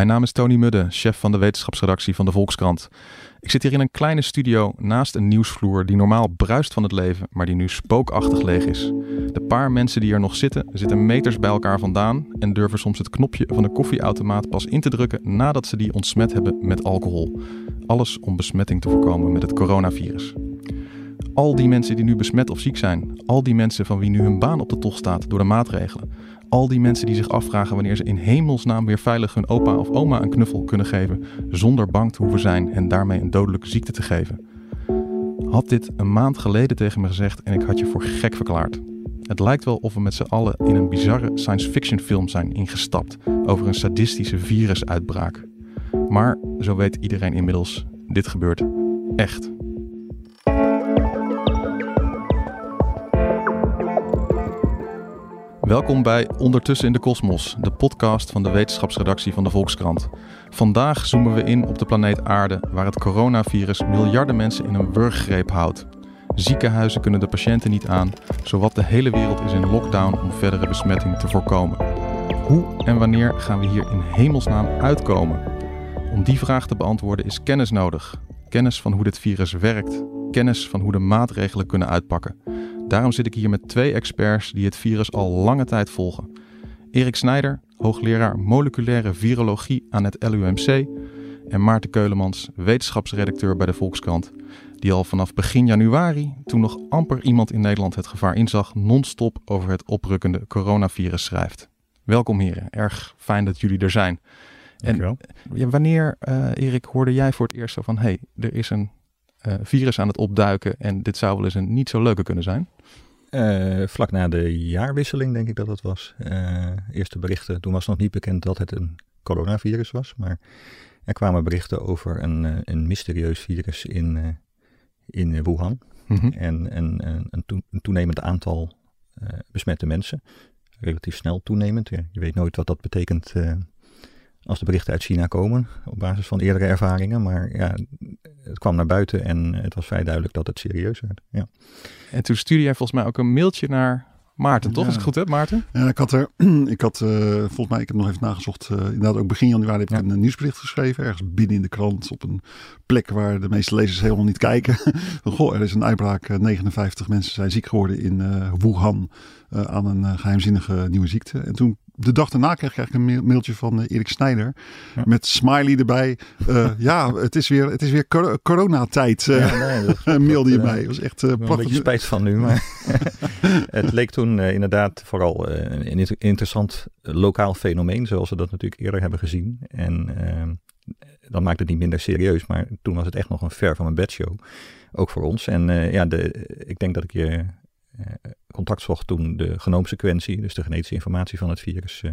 Mijn naam is Tony Mudde, chef van de wetenschapsredactie van de Volkskrant. Ik zit hier in een kleine studio naast een nieuwsvloer die normaal bruist van het leven, maar die nu spookachtig leeg is. De paar mensen die er nog zitten, zitten meters bij elkaar vandaan en durven soms het knopje van de koffieautomaat pas in te drukken nadat ze die ontsmet hebben met alcohol. Alles om besmetting te voorkomen met het coronavirus. Al die mensen die nu besmet of ziek zijn, al die mensen van wie nu hun baan op de tocht staat door de maatregelen, al die mensen die zich afvragen wanneer ze in hemelsnaam weer veilig hun opa of oma een knuffel kunnen geven, zonder bang te hoeven zijn en daarmee een dodelijke ziekte te geven. Had dit een maand geleden tegen me gezegd en ik had je voor gek verklaard. Het lijkt wel of we met z'n allen in een bizarre science fiction film zijn ingestapt over een sadistische virusuitbraak. Maar zo weet iedereen inmiddels, dit gebeurt echt. Welkom bij Ondertussen in de Kosmos, de podcast van de wetenschapsredactie van de Volkskrant. Vandaag zoomen we in op de planeet Aarde, waar het coronavirus miljarden mensen in een wurggreep houdt. Ziekenhuizen kunnen de patiënten niet aan, zowat de hele wereld is in lockdown om verdere besmetting te voorkomen. Hoe en wanneer gaan we hier in hemelsnaam uitkomen? Om die vraag te beantwoorden is kennis nodig. Kennis van hoe dit virus werkt, kennis van hoe de maatregelen kunnen uitpakken. Daarom zit ik hier met twee experts die het virus al lange tijd volgen. Erik Snijder, hoogleraar moleculaire virologie aan het LUMC. En Maarten Keulemans, wetenschapsredacteur bij de Volkskrant. Die al vanaf begin januari, toen nog amper iemand in Nederland het gevaar inzag, non-stop over het oprukkende coronavirus schrijft. Welkom heren, erg fijn dat jullie er zijn. En ja, wanneer, uh, Erik, hoorde jij voor het eerst zo van: hé, hey, er is een uh, virus aan het opduiken en dit zou wel eens een niet zo leuke kunnen zijn? Uh, vlak na de jaarwisseling denk ik dat het was. Uh, eerste berichten, toen was nog niet bekend dat het een coronavirus was, maar er kwamen berichten over een, een mysterieus virus in, in Wuhan. Mm -hmm. En, en, en een, to een, toenemend aantal besmette mensen. Relatief snel toenemend. Ja, je weet nooit wat dat betekent als de berichten uit China komen, op basis van eerdere ervaringen. Maar ja, het kwam naar buiten en het was vrij duidelijk dat het serieus werd. Ja. En toen stuurde jij volgens mij ook een mailtje naar Maarten, toch? Ja. Als ik het goed heb, Maarten? Ja, ik had er, ik had uh, volgens mij, ik heb nog even nagezocht, uh, inderdaad ook begin januari heb ik ja. een nieuwsbericht geschreven, ergens binnen in de krant, op een plek waar de meeste lezers helemaal niet kijken. Goh, er is een uitbraak, 59 mensen zijn ziek geworden in uh, Wuhan aan een geheimzinnige nieuwe ziekte. En toen de dag daarna kreeg ik eigenlijk een mailtje van uh, Erik Snijder. Ja. Met smiley erbij. Uh, ja, het is weer, het is weer cor coronatijd. Uh, ja, nee, mailde je mij. Het was echt uh, prachtig. Een beetje spijt van nu. Maar het leek toen inderdaad vooral een interessant lokaal fenomeen. Zoals we dat natuurlijk eerder hebben gezien. En dan maakt het niet minder serieus. Maar toen was het echt nog een ver van een bedshow. Ook voor ons. En ja, de, ik denk dat ik je contact zocht toen de genoomsequentie, dus de genetische informatie van het virus, uh,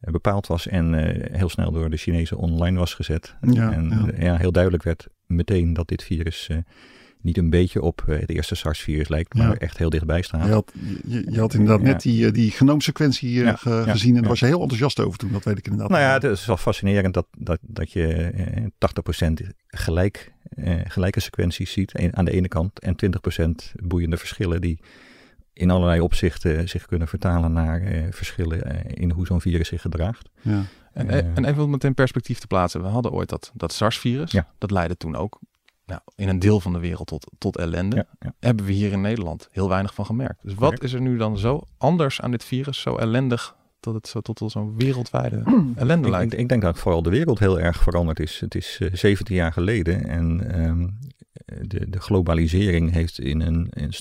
bepaald was en uh, heel snel door de Chinezen online was gezet. Ja, en ja. ja. heel duidelijk werd meteen dat dit virus niet een beetje op het eerste SARS-virus lijkt, maar ja. echt heel dichtbij staat. Je had, je, je had inderdaad net die, die genoomsequentie ja, ge, gezien en daar was je heel enthousiast over toen, dat weet ik inderdaad. Nou ja, het is wel fascinerend dat, dat, dat je 80% gelijk, gelijke sequenties ziet aan de ene kant en 20% boeiende verschillen die in allerlei opzichten zich kunnen vertalen naar verschillen in hoe zo'n virus zich gedraagt. Ja. En, en even om het in perspectief te plaatsen. We hadden ooit dat, dat SARS-virus. Ja. Dat leidde toen ook nou, in een deel van de wereld tot, tot ellende. Ja, ja. Hebben we hier in Nederland heel weinig van gemerkt. Dus wat is er nu dan zo anders aan dit virus, zo ellendig, dat het zo tot zo'n wereldwijde ellende ik, lijkt? Ik, ik, denk dat vooral de wereld heel erg veranderd is. Het is 17 jaar geleden en um, de, de globalisering heeft in een, in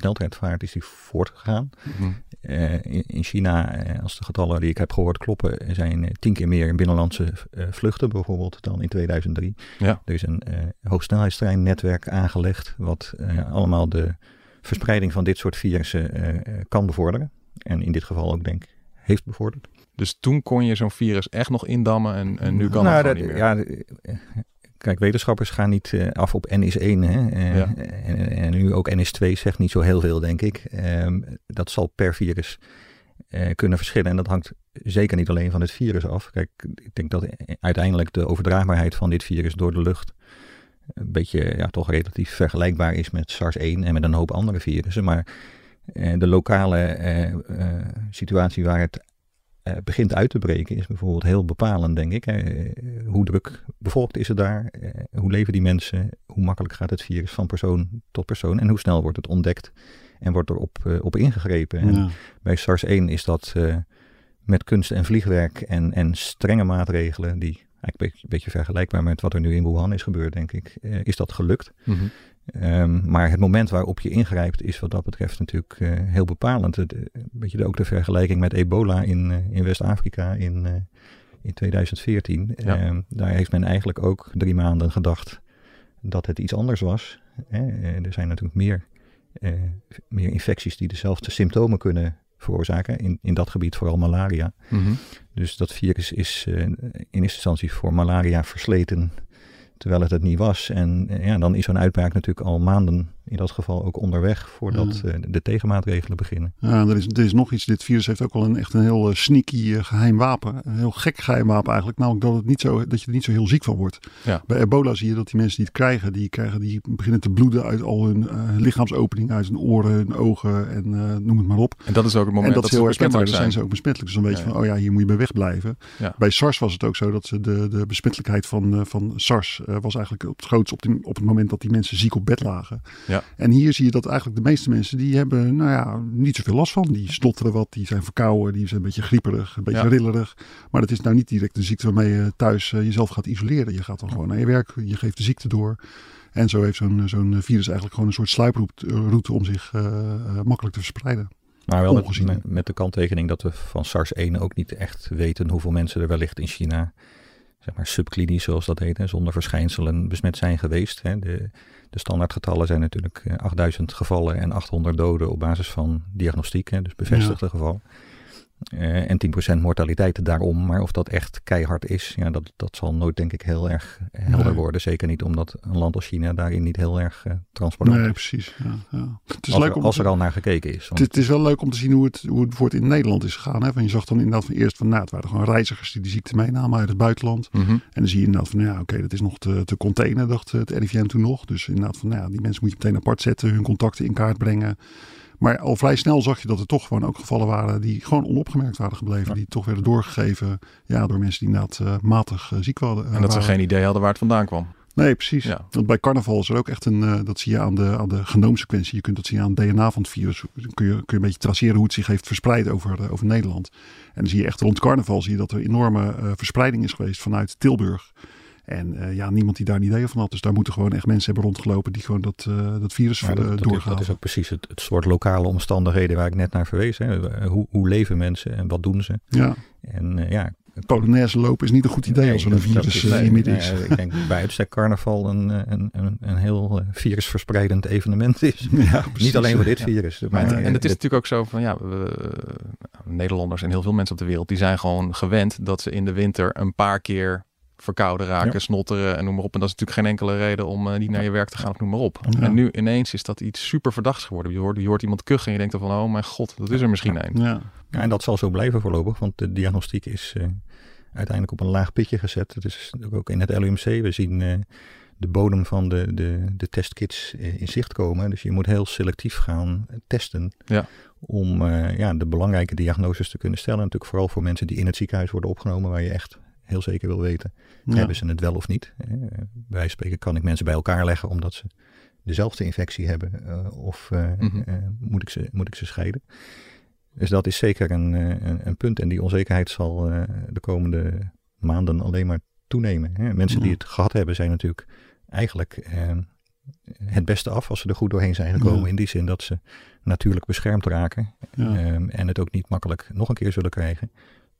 is die voortgegaan. Uh, in, in, China, uh, als de getallen die ik heb gehoord kloppen, zijn uh, tien keer meer binnenlandse vluchten bijvoorbeeld dan in 2003. Ja. Er is een hoogsnelheidstreinnetwerk aangelegd wat allemaal de verspreiding van dit soort virussen kan bevorderen. En in dit geval ook denk heeft bevorderd. Dus toen kon je zo'n virus echt nog indammen en, en nu kan nou, dat, niet meer. Ja, Kijk, wetenschappers gaan niet af op N is 1. Hè? Ja. Nu ook N is 2 zegt niet zo heel veel, denk ik. Um, dat zal per virus uh, kunnen verschillen. En dat hangt zeker niet alleen van het virus af. Kijk, ik denk dat uiteindelijk de overdraagbaarheid van dit virus door de lucht een beetje ja, toch relatief vergelijkbaar is met SARS-1 en met een hoop andere virussen. Maar de lokale situatie waar het begint uit te breken, is bijvoorbeeld heel bepalend, denk ik. Hè. hoe druk bevolkt is het daar? hoe leven die mensen? Hoe makkelijk gaat het virus van persoon tot persoon? En hoe snel wordt het ontdekt en wordt er op, op ingegrepen? En bij SARS-1 is dat met kunst en vliegwerk en, en strenge maatregelen die eigenlijk een beetje vergelijkbaar met wat er nu in Wuhan is gebeurd, denk ik, is dat gelukt. Mhm. Ehm, maar het moment waarop je ingrijpt is wat dat betreft natuurlijk uh, heel bepalend. een beetje ook de vergelijking met ebola in, uh, in West-Afrika in, uh, in 2014. Ja. Ehm, daar heeft men eigenlijk ook drie maanden gedacht dat het iets anders was. er zijn natuurlijk meer, meer infecties die dezelfde symptomen kunnen veroorzaken. In, in dat gebied vooral malaria. Mm -hmm. Dus dat virus is in eerste instantie voor malaria versleten terwijl het het niet was. En eh, ja, dan is zo'n uitbraak natuurlijk al maanden in dat geval ook onderweg voordat ja. de tegenmaatregelen beginnen. Ja, er is, er is nog iets. Dit virus heeft ook wel een echt een heel uh, sneaky uh, geheim wapen. Een heel gek geheim wapen eigenlijk. Namelijk dat, het niet zo, dat je er niet zo heel ziek van wordt. Ja. Bij ebola zie je dat die mensen die het krijgen, die, krijgen, die beginnen te bloeden uit al hun uh, lichaamsopening, uit hun oren, hun ogen en noem het maar op. En dat is ook het moment en dat, dat ze heel erg Dan zijn ze ook besmettelijk. Dus dan weet je ja, van, oh ja, hier moet je bij wegblijven. Bij SARS was het ook zo dat ze de, de besmettelijkheid van, van SARS was eigenlijk op het grootst op, die, op het moment dat die mensen ziek op bed lagen. Ja. En hier zie je dat eigenlijk de meeste mensen, die hebben nou ja, niet zoveel last van. Die stotteren wat, die zijn verkouden, die zijn een beetje grieperig, een beetje rillerig. Maar dat is nou niet direct een ziekte waarmee je thuis uh, jezelf gaat isoleren. Je gaat dan gewoon naar je werk, je geeft de ziekte door. En zo heeft zo'n zo'n virus eigenlijk gewoon een soort sluiproute om zich uh, uh, makkelijk te verspreiden. Maar wel met, met, de kanttekening dat we van SARS-1 ook niet echt weten hoeveel mensen er wellicht in China zeg maar subklinisch zoals dat heet, hè, zonder verschijnselen besmet zijn geweest. Hè. De, de standaardgetallen zijn natuurlijk 8000 eh, gevallen en 800 doden op basis van diagnostiek, hè, dus bevestigde geval. Uh, en 10% mortaliteit daarom. Maar of dat echt keihard is, ja, dat, dat zal nooit denk ik heel erg helder worden. Zeker niet omdat een land als China daarin niet heel erg uh, transparant is. Nee, precies. Ja, ja. Het is als leuk er, om als er al naar gekeken is. Het, het, is wel leuk om te zien hoe het, hoe het bijvoorbeeld in Nederland is gegaan. Hè? Van je zag dan inderdaad van eerst van, nou, het waren gewoon reizigers die die ziekte meenamen uit het buitenland. Mhm. En dan zie je inderdaad van, ja, oké, dat is nog te, te containen, dacht het RIVM toen nog. Dus inderdaad van, nou, die mensen moet je meteen apart zetten, hun contacten in kaart brengen. Maar al vrij snel zag je dat er toch gewoon ook gevallen waren die gewoon onopgemerkt waren gebleven. Die toch werden doorgegeven ja, door mensen die inderdaad uh, matig uh, ziek waren. en dat ze geen idee hadden waar het vandaan kwam. Nee, precies. Ja. Want bij carnaval is er ook echt een, uh, dat zie je aan de, aan de genoomsequentie. Je kunt dat zien aan het DNA van het virus. Dan kun je, kun je een beetje traceren hoe het zich heeft verspreid over, over Nederland. En dan zie je echt rond carnaval zie je dat er enorme verspreiding is geweest vanuit Tilburg. En uh, ja, niemand die daar een idee van had. Dus daar moeten gewoon echt mensen hebben rondgelopen die gewoon dat, uh, dat virus ja, dat, doorgaan. Dat is ook precies het, het, soort lokale omstandigheden waar ik net naar verwees. Hè. Hoe, hoe leven mensen en wat doen ze? Ja. En uh, ja, Polonaise lopen is niet een goed idee nee, als er een virus in nee, midden is. Nee, ik denk bij uitstek carnaval een, een, een, een heel virusverspreidend evenement is. Ja, niet alleen voor dit virus. Maar, en, en het is natuurlijk ook zo van ja, we, Nederlanders en heel veel mensen op de wereld die zijn gewoon gewend dat ze in de winter een paar keer verkouden raken, snotteren en noem maar op. En dat is natuurlijk geen enkele reden om uh, niet naar je werk te gaan of noem maar op. En nu ineens is dat iets super verdachts geworden. Je hoort, je hoort iemand kuchen en je denkt dan van, oh mijn god, dat is er misschien een. Ja. ja, en dat zal zo blijven voorlopig, want de diagnostiek is uh, uiteindelijk op een laag pitje gezet. Het is ook in het LUMC, we zien uh, de bodem van de, de, de testkits in zicht komen. Dus je moet heel selectief gaan testen ja. om ja, de belangrijke diagnoses te kunnen stellen. Natuurlijk vooral voor mensen die in het ziekenhuis worden opgenomen, waar je echt heel zeker wil weten, hebben ze het wel of niet. Bij spreken kan ik mensen bij elkaar leggen omdat ze dezelfde infectie hebben uh, of mm -hmm. uh, moet, ik ze, moet ik ze scheiden. Dus dat is zeker een, een, een punt en die onzekerheid zal de komende maanden alleen maar toenemen. Hè. Mensen die het gehad hebben zijn natuurlijk eigenlijk het beste af als ze er goed doorheen zijn gekomen. Ja. In die zin dat ze natuurlijk beschermd raken ja. en het ook niet makkelijk nog een keer zullen krijgen.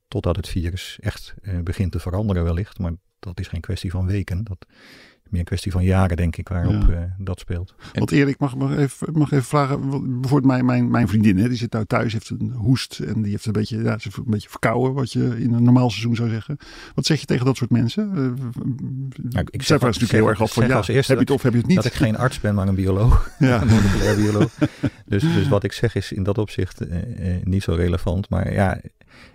Totdat het virus echt uh, begint te veranderen wellicht. Maar dat is geen kwestie van weken. Dat is meer een kwestie van jaren, denk ik, waarop ja. uh, dat speelt. Want Erik, mag, mag, even, mag even vragen. Bijvoorbeeld mijn, mijn, mijn vriendin, hè, die zit nou thuis, heeft een hoest. En die heeft een beetje, ja, een beetje verkouden, wat je in een normaal seizoen zou zeggen. Wat zeg je tegen dat soort mensen? Uh, nou, ik zeg natuurlijk heel erg af van, ja, als eerste heb je het of heb je het niet? Dat ik geen arts ben, maar een bioloog. Ja. een moleculair bioloog. dus, dus wat ik zeg is in dat opzicht niet zo relevant. Maar ja,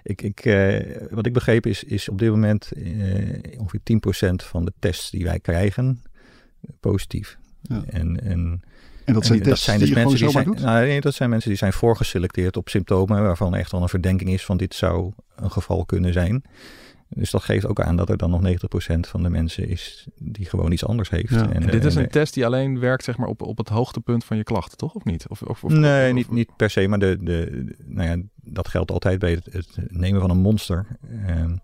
ik, ik, uh, wat ik begreep is, is op dit moment uh, ongeveer 10% van de tests die wij krijgen positief. Ja. En, en, en dat zijn, en dat zijn dus mensen die zijn, nou, nee, dat zijn mensen die zijn voorgeselecteerd op symptomen waarvan echt al een verdenking is van dit zou een geval kunnen zijn. Dus dat geeft ook aan dat er dan nog 90% van de mensen is die gewoon iets anders heeft. En, en, dit is een test die alleen werkt zeg maar, op, op het hoogtepunt van je klachten, toch? Of niet? Of, of, of nee, niet, niet per se. Maar de, de, nou ja, dat geldt altijd bij het, het nemen van een monster. Ehm,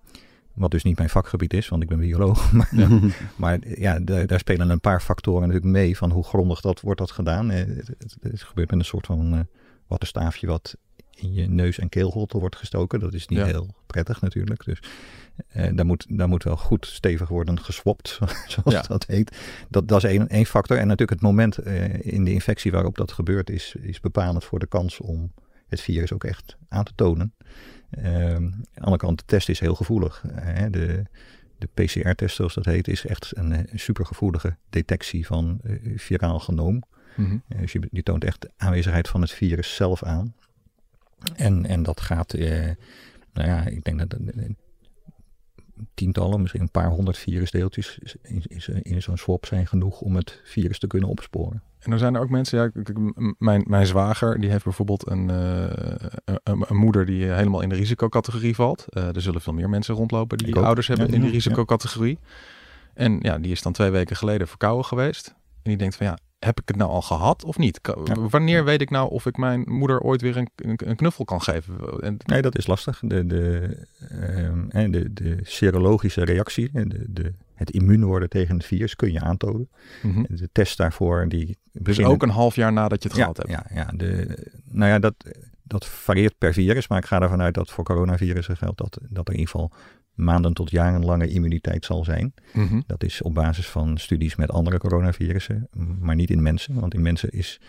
wat dus niet mijn vakgebied is, want ik ben bioloog. Maar ja, maar, ja daar, daar, spelen een paar factoren natuurlijk mee van hoe grondig dat wordt dat gedaan. Het, het, het gebeurt met een soort van uh, wattenstaafje wat in je neus- en keelholte wordt gestoken. Dat is niet heel prettig natuurlijk. Dus uh, daar, moet, daar moet wel goed stevig worden geswapt, zoals dat heet. Dat, dat is één, één factor. En natuurlijk het moment uh, in de infectie waarop dat gebeurt is, is bepalend voor de kans om het virus ook echt aan te tonen. Uh, aan de andere kant, de test is heel gevoelig. De, de PCR-test, zoals dat heet, is echt een, een supergevoelige detectie van viraal genoom. Mm -hmm. dus je, je, toont echt de aanwezigheid van het virus zelf aan. En, en dat gaat, nou ja, ik denk dat tientallen, misschien een paar honderd virusdeeltjes in, in, in zo'n swap zijn genoeg om het virus te kunnen opsporen. En dan zijn er ook mensen, ja, mijn, mijn zwager, die heeft bijvoorbeeld een, uh, een, een, moeder die helemaal in de risicocategorie valt. Uh, er zullen veel meer mensen rondlopen die ouders hebben in de risicocategorie. Ja. En ja, die is dan twee weken geleden verkouden geweest. En die denkt van ja, heb ik het nou al gehad of niet? Wanneer weet ik nou of ik mijn moeder ooit weer een, een, knuffel kan geven? En... Nee, dat is lastig. De, de, uh, de, de serologische reactie, de, de, het immuun worden tegen het virus kun je aantonen. Mm -hmm. De test daarvoor die. Dus ook een half jaar nadat je het ja, gehad hebt. Ja, ja de, nou ja, dat, dat varieert per virus, maar ik ga ervan uit dat voor coronavirussen geldt dat, dat er in ieder geval maanden tot jarenlange immuniteit zal zijn. Mm -hmm. Dat is op basis van studies met andere coronavirussen, maar niet in mensen. Want in mensen is,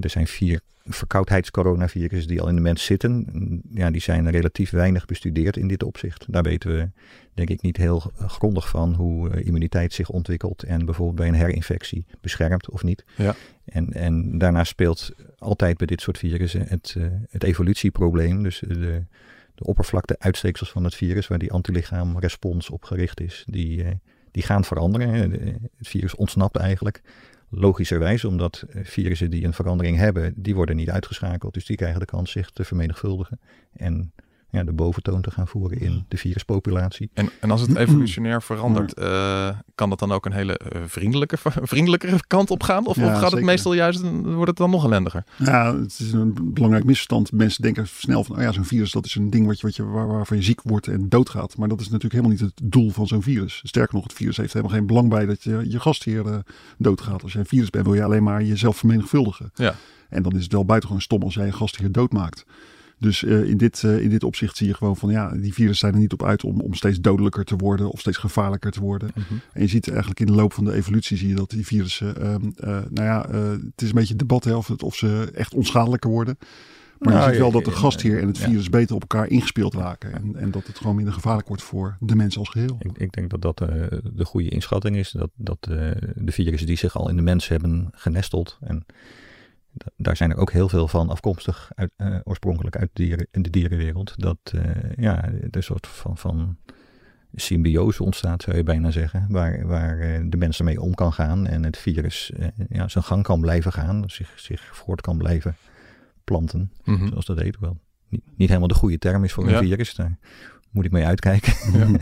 er zijn vier verkoudheidscoronavirussen die al in de mens zitten. Ja, die zijn relatief weinig bestudeerd in dit opzicht. Daar weten we denk ik niet heel grondig van hoe immuniteit zich ontwikkelt en bijvoorbeeld bij een herinfectie beschermt of niet. Ja. En, en daarnaast speelt altijd bij dit soort virussen het, het evolutieprobleem. Dus de, de oppervlakte uitsteeksels van het virus, waar die antilichaamrespons op gericht is, die, die gaan veranderen. Het virus ontsnapt eigenlijk. Logischerwijs, omdat virussen die een verandering hebben, die worden niet uitgeschakeld. Dus die krijgen de kans zich te vermenigvuldigen. En ja, de boventoon te gaan voeren in de viruspopulatie. En, en als het evolutionair verandert, uh, kan dat dan ook een hele uh, vriendelijke, vriendelijkere kant op gaan? Of, ja, of gaat zeker. het meestal juist, wordt het dan nog ellendiger? Ja, het is een belangrijk misverstand. Mensen denken snel van, oh ja, zo'n virus dat is een ding wat je, wat je, waar, waarvan je ziek wordt en doodgaat. Maar dat is natuurlijk helemaal niet het doel van zo'n virus. Sterker nog, het virus heeft helemaal geen belang bij dat je je gastheer uh, doodgaat. Als je een virus bent, wil je alleen maar jezelf vermenigvuldigen. Ja. En dan is het wel buitengewoon stom als jij je gastheer doodmaakt. Dus uh, in, dit, uh, in dit opzicht zie je gewoon van ja, die virussen zijn er niet op uit om, om steeds dodelijker te worden of steeds gevaarlijker te worden. Mm -hmm. En je ziet eigenlijk in de loop van de evolutie zie je dat die virussen, uh, nou ja, het is een beetje debat hè, of, het, of ze echt onschadelijker worden. Maar nou, je ziet wel dat de gastheer en het virus ja. beter op elkaar ingespeeld raken. En, en, dat het gewoon minder gevaarlijk wordt voor de mens als geheel. Ik, ik denk dat dat de goede inschatting is. Dat, dat de virussen die zich al in de mens hebben genesteld en daar zijn er ook heel veel van afkomstig uit, uh, oorspronkelijk uit de, dieren, de dierenwereld. Dat uh, ja, er een soort van, van symbiose ontstaat, zou je bijna zeggen. Waar, waar uh, de mens ermee om kan gaan en het virus ja, zijn gang kan blijven gaan. Zich, zich voort kan blijven planten, mm -hmm. zoals dat heet. Wel, niet, niet, helemaal de goede term is voor een ja. virus. Daar moet ik mee uitkijken. Ja.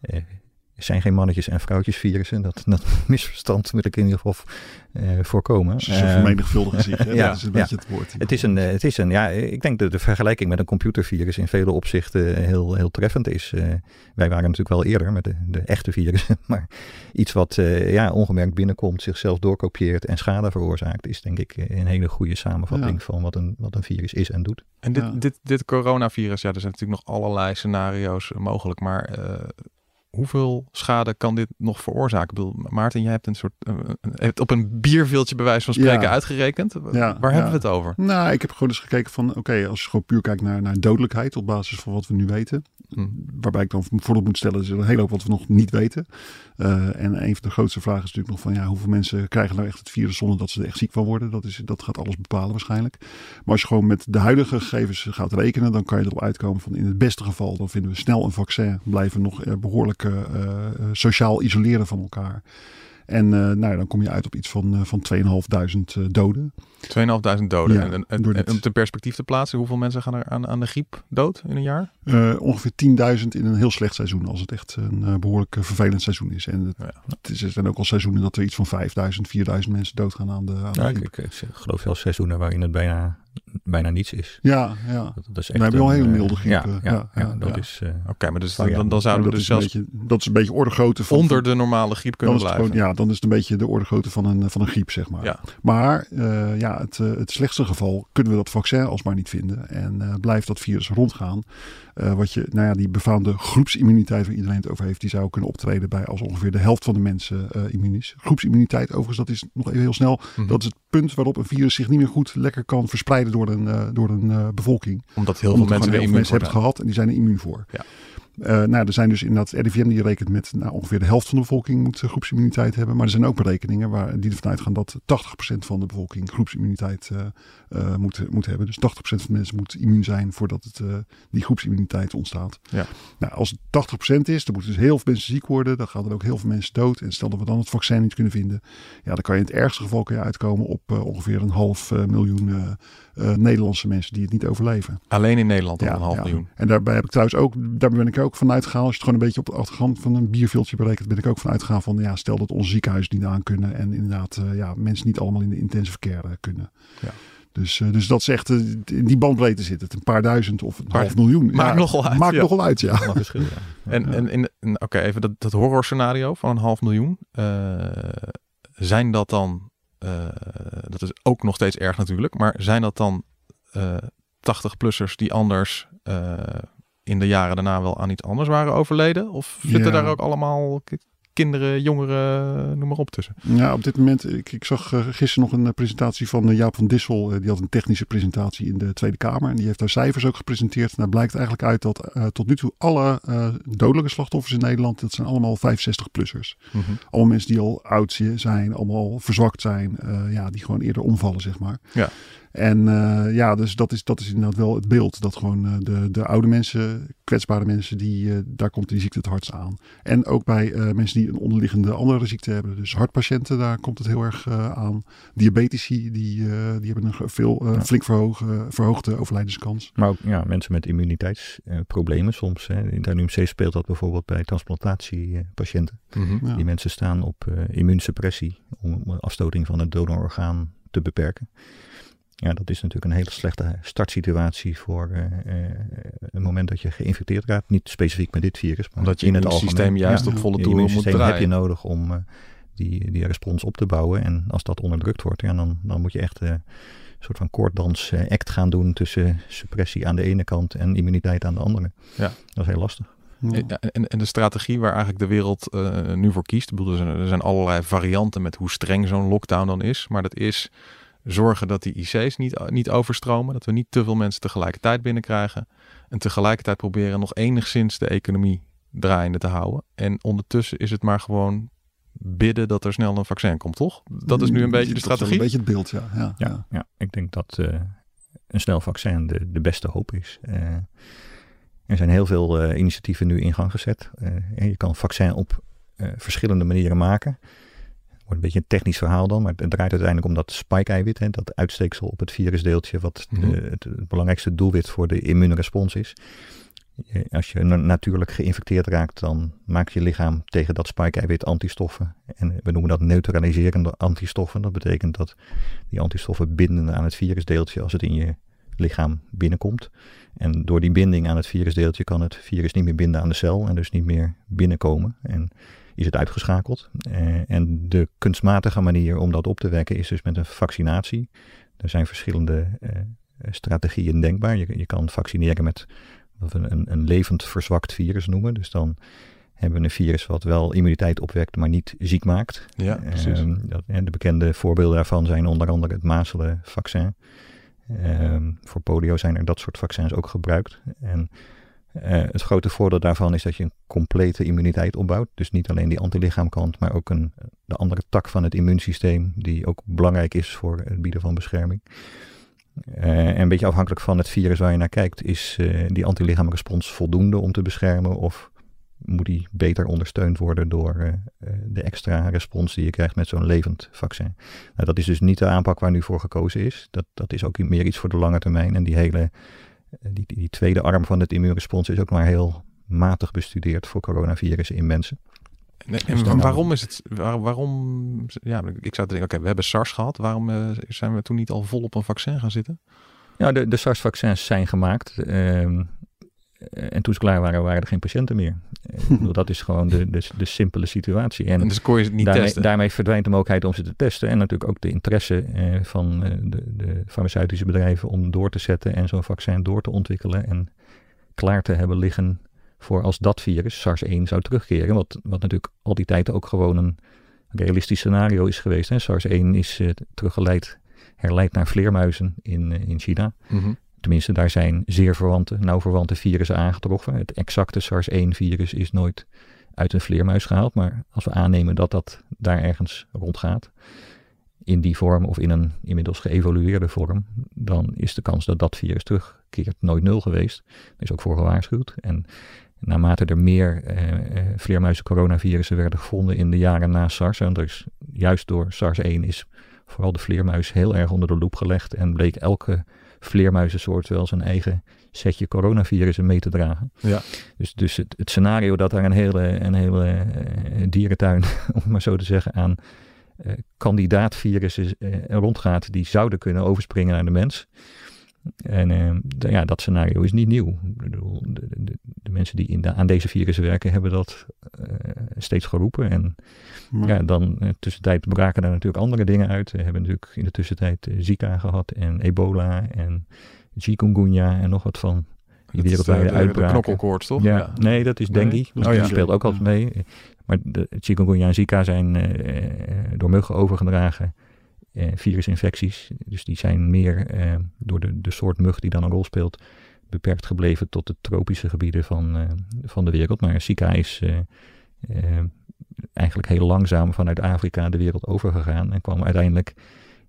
Er zijn geen mannetjes en vrouwtjes virussen. Dat, dat misverstand moet ik in ieder geval uh, voorkomen. Ze vermenigvuldigen zich. ja, dat is een beetje het woord. Het is een, het is een, ja, ik denk dat de vergelijking met een computervirus in vele opzichten heel, heel treffend is. Uh, wij waren natuurlijk wel eerder met de, de echte virussen. Maar iets wat ja, ongemerkt binnenkomt, zichzelf doorkopieert en schade veroorzaakt, is denk ik een hele goede samenvatting ja. van wat een, wat een virus is en doet. En dit, dit, dit coronavirus, ja, er zijn natuurlijk nog allerlei scenario's mogelijk. Maar hoeveel schade kan dit nog veroorzaken? Ik bedoel, Maarten, jij hebt een soort uh, hebt op een bierveeltje bij wijze van spreken ja. uitgerekend. Ja, Waar hebben we het over? Nou, ik heb gewoon eens gekeken van, oké, als je gewoon puur kijkt naar, naar dodelijkheid op basis van wat we nu weten. Hm. Waarbij ik dan voorop moet stellen, is er een hele hoop wat we nog niet weten. Uh, en een van de grootste vragen is natuurlijk nog van, ja, hoeveel mensen krijgen nou echt het virus zonder dat ze er echt ziek van worden? Dat, is, dat gaat alles bepalen waarschijnlijk. Maar als je gewoon met de huidige gegevens gaat rekenen, dan kan je erop uitkomen van, in het beste geval, dan vinden we snel een vaccin, blijven nog uh, behoorlijk uh, sociaal isoleren van elkaar. En uh, nou, dan kom je uit op iets van, uh, van 2.500 doden. 2.500 doden. Ja, en, en, en, door en dit. om te perspectief te plaatsen, hoeveel mensen gaan er aan, aan de griep dood in een jaar? Eh, ongeveer 10.000 in een heel slecht seizoen. Als het echt een eh, behoorlijk eh, vervelend seizoen is. En het, Ja. het is, er zijn ook al seizoenen dat er iets van 5.000, 4.000 mensen doodgaan aan de, aan de Ja, griep. ik, ik, ik geloof zelfs seizoenen waarin het bijna, bijna niets is. Ja, ja. Dat, dat is Dan heb je al een, hele eh, milde griep, Ja, eh, ja, ja, ja, ja, dat ja. is... eh, Oké, maar dus, ja, dan, dan zouden we dus zelfs beetje, dat is een beetje orde grootte van... onder de normale griep kunnen blijven. gewoon, ja, dan is het een beetje de orde grootte van een, van een griep, zeg maar. Ja. Maar eh, ja, het, het slechtste geval kunnen we dat vaccin alsmaar niet vinden. En eh, blijft dat virus rondgaan. Eh, wat je, nou ja, die befaamde groepsimmuniteit waar iedereen het over heeft, die zou kunnen optreden bij als ongeveer de helft van de mensen eh immuun is. Groepsimmuniteit, overigens, dat is nog even heel snel. Mhm. Dat is het punt waarop een virus zich niet meer goed lekker kan verspreiden door een, eh, door een eh, bevolking. Omdat heel Omdat veel mensen heel veel hebben gehad en die zijn er immuun voor. Ja. Eh, nou, er zijn dus inderdaad, het RIVM die rekent met nou, ongeveer de helft van de bevolking moet eh, groepsimmuniteit hebben. Maar er zijn ook berekeningen waar, die ervan uitgaan dat 80% van de bevolking groepsimmuniteit eh, moet, moet hebben. Dus 80% van de mensen moet immuun zijn voordat het, die groepsimmuniteit ontstaat. Ja. Nou, als het 80% is, dan moeten dus heel veel mensen ziek worden. Dan gaan er ook heel veel mensen dood. En stel dat we dan het vaccin niet kunnen vinden. Ja, dan kan je in het ergste geval kun je uitkomen op ongeveer een half miljoen Nederlandse mensen die het niet overleven. Alleen in Nederland al Ja, een half ja. miljoen. En daarbij heb ik trouwens ook, daar ben ik ook van uitgegaan. Als je het gewoon een beetje op de achtergrond van een bierviltje berekent, ben ik ook van uitgegaan van ja, stel dat onze ziekenhuizen niet aan kunnen en inderdaad eh, ja, mensen niet allemaal in de intensive care eh, kunnen. Ja. Dus, eh, dus dat zegt, eh, in die bandbreedte zit het. Een paar duizend of een Maar half miljoen. maakt nogal uit, Maakt ja. nogal uit, ja. allemaal verschil, ja. En, en, in- en oké, even dat, dat horrorscenario van een half miljoen. zijn dat dan, dat is ook nog steeds erg natuurlijk, maar zijn dat dan eh 80-plussers die anders in de jaren daarna wel aan iets anders waren overleden? Of zitten Ja. daar ook allemaal ki- kinderen, jongeren, noem maar op tussen? Ja, op dit moment, ik, ik zag eh, gisteren nog een eh, presentatie van eh, Jaap van Dissel. Die had een technische presentatie in de Tweede Kamer. En die heeft daar cijfers ook gepresenteerd. En daar blijkt eigenlijk uit dat tot nu toe alle dodelijke slachtoffers in Nederland, dat zijn allemaal 65-plussers. Allemaal mensen die al oud zi- zijn, allemaal verzwakt zijn. ja, die gewoon eerder omvallen, zeg maar. Ja. En eh, ja, dus dat is, dat is inderdaad wel het beeld. Dat gewoon eh, de, de oude mensen, kwetsbare mensen, die, eh, daar komt die ziekte het hardst aan. En ook bij eh, mensen die een onderliggende andere ziekte hebben. Dus hartpatiënten, daar komt het heel erg eh, aan. Diabetici, die, eh, die hebben een veel, eh, Ja. flink verhoog, verhoogde overlijdenskans. Maar ook ja, mensen met immuniteitsproblemen soms. Hè. In de NUMC speelt dat bijvoorbeeld bij transplantatiepatiënten. Mhm. Ja. Die mensen staan op eh, immuunsuppressie om om afstoting van het donororgaan te beperken. Ja, dat is natuurlijk een hele slechte startsituatie voor eh, eh, het moment dat je geïnfecteerd raakt. Niet specifiek met dit virus, maar Omdat je in het algemeen. juist Ja. op volle toeren moet immuunsysteem heb je draaien. nodig om eh, die, die respons op te bouwen. En als dat onderdrukt wordt, ja, dan, dan moet je echt eh, een soort van koorddans eh, act gaan doen tussen suppressie aan de ene kant en immuniteit aan de andere. Ja. Dat is heel lastig. Ja. En, en de strategie waar eigenlijk de wereld eh, nu voor kiest. Ik bedoel, er, zijn, er zijn allerlei varianten met hoe streng zo'n lockdown dan is. Maar dat is zorgen dat die IC's niet, niet overstromen. Dat we niet te veel mensen tegelijkertijd binnenkrijgen. En tegelijkertijd proberen nog enigszins de economie draaiende te houden. En ondertussen is het maar gewoon bidden dat er snel een vaccin komt, toch? Dat is nu een beetje de Dat is strategie. een beetje het beeld, ja. ja, Ja, ja. ja. ik denk dat eh, een snel vaccin de, de beste hoop is. Eh, er zijn heel veel eh, initiatieven nu in gang gezet. Eh, en je kan vaccin op eh, verschillende manieren maken. Wordt een beetje een technisch verhaal dan, maar het draait uiteindelijk om dat spike-eiwit, dat uitsteeksel op het virusdeeltje, wat de- Mhm. het, het belangrijkste doelwit voor de immuunrespons is. Als je na- natuurlijk geïnfecteerd raakt, dan maakt je lichaam tegen dat spike-eiwit antistoffen. En we noemen dat neutraliserende antistoffen. Dat betekent dat die antistoffen binden aan het virusdeeltje als het in je lichaam binnenkomt. En door die binding aan het virusdeeltje kan het virus niet meer binden aan de cel en dus niet meer binnenkomen. En is het uitgeschakeld. Eh, en de kunstmatige manier om dat op te wekken is dus met een vaccinatie. Er zijn verschillende eh, strategieën denkbaar. Je, je kan vaccineren met wat we een, een levend verzwakt virus noemen. Dus dan hebben we een virus wat wel immuniteit opwekt, maar niet ziek maakt. Ja, precies. Ehm, dat, en de bekende voorbeelden daarvan zijn onder andere het mazelenvaccin. Ehm, voor polio zijn er dat soort vaccins ook gebruikt. En eh, het grote voordeel daarvan is dat je een complete immuniteit opbouwt. Dus niet alleen die antilichaamkant, maar ook een, de andere tak van het immuunsysteem, die ook belangrijk is voor het bieden van bescherming. Eh, en een beetje afhankelijk van het virus waar je naar kijkt, is eh, die antilichaamrespons voldoende om te beschermen of moet die beter ondersteund worden door de extra respons die je krijgt met zo'n levend vaccin. Nou, dat is dus niet de aanpak waar nu voor gekozen is. Dat, dat is ook meer iets voor de lange termijn. En die hele die, die, die tweede arm van het immuunrespons is ook maar heel matig bestudeerd voor coronavirussen in mensen. En, en waarom is het, waarom, ja, ik zou denken, oké, we hebben SARS gehad, waarom uh, zijn we toen niet al vol op een vaccin gaan zitten? Ja, de, de SARS-vaccins zijn gemaakt. Uh, en toen ze klaar waren, waren er geen patiënten meer. bedoel, dat is gewoon de, de, de simpele situatie. En, dus kon je het niet daarmee, testen? Daarmee verdwijnt de mogelijkheid om ze te testen. En natuurlijk ook de interesse uh, van uh, de, de, farmaceutische bedrijven om door te zetten en zo'n vaccin door te ontwikkelen en klaar te hebben liggen voor als dat virus, SARS-1, zou terugkeren. Wat, wat natuurlijk al die tijd ook gewoon een realistisch scenario is geweest. SARS-1 is teruggeleid, herleid naar vleermuizen in, in China. Mm -hmm. Tenminste, daar zijn zeer verwante, nauw verwante virussen aangetroffen. Het exacte SARS-1-virus is nooit uit een vleermuis gehaald. Maar als we aannemen dat dat daar ergens rondgaat, in die vorm of in een inmiddels geëvolueerde vorm, dan is de kans dat dat virus terugkeert nooit nul geweest. Is ook voor gewaarschuwd. En naarmate er meer uh, vleermuizen coronavirussen werden gevonden in de jaren na SARS, en dus juist door SARS-1 is vooral de vleermuis heel erg onder de loep gelegd en bleek elke vleermuizensoort wel zijn eigen setje coronavirussen mee te dragen. Ja. Dus, dus het, het scenario dat daar een hele, een hele uh, dierentuin, om maar zo te zeggen, aan uh, kandidaatvirussen uh, rondgaat die zouden kunnen overspringen naar de mens. En uh, ja, dat scenario is niet nieuw. De, de, de, de mensen die in de, aan deze virussen werken, hebben dat uh, steeds geroepen. En maar... ja, dan uh, tussentijd braken daar natuurlijk andere dingen uit. We hebben natuurlijk in de tussentijd Zika gehad en ebola en chikungunya en nog wat van die wereldwijde uitbraken. De knokkelkoorts, toch? Ja, ja, nee, dat is dengue. Nee? Dus oh, ja. speelt ook altijd mee. Maar de chikungunya en Zika zijn door muggen overgedragen uh, virusinfecties. Dus die zijn meer uh, door de, de soort mug die dan een rol speelt beperkt gebleven tot de tropische gebieden van, van de wereld. Maar Zika is eigenlijk heel langzaam vanuit Afrika de wereld overgegaan en kwam uiteindelijk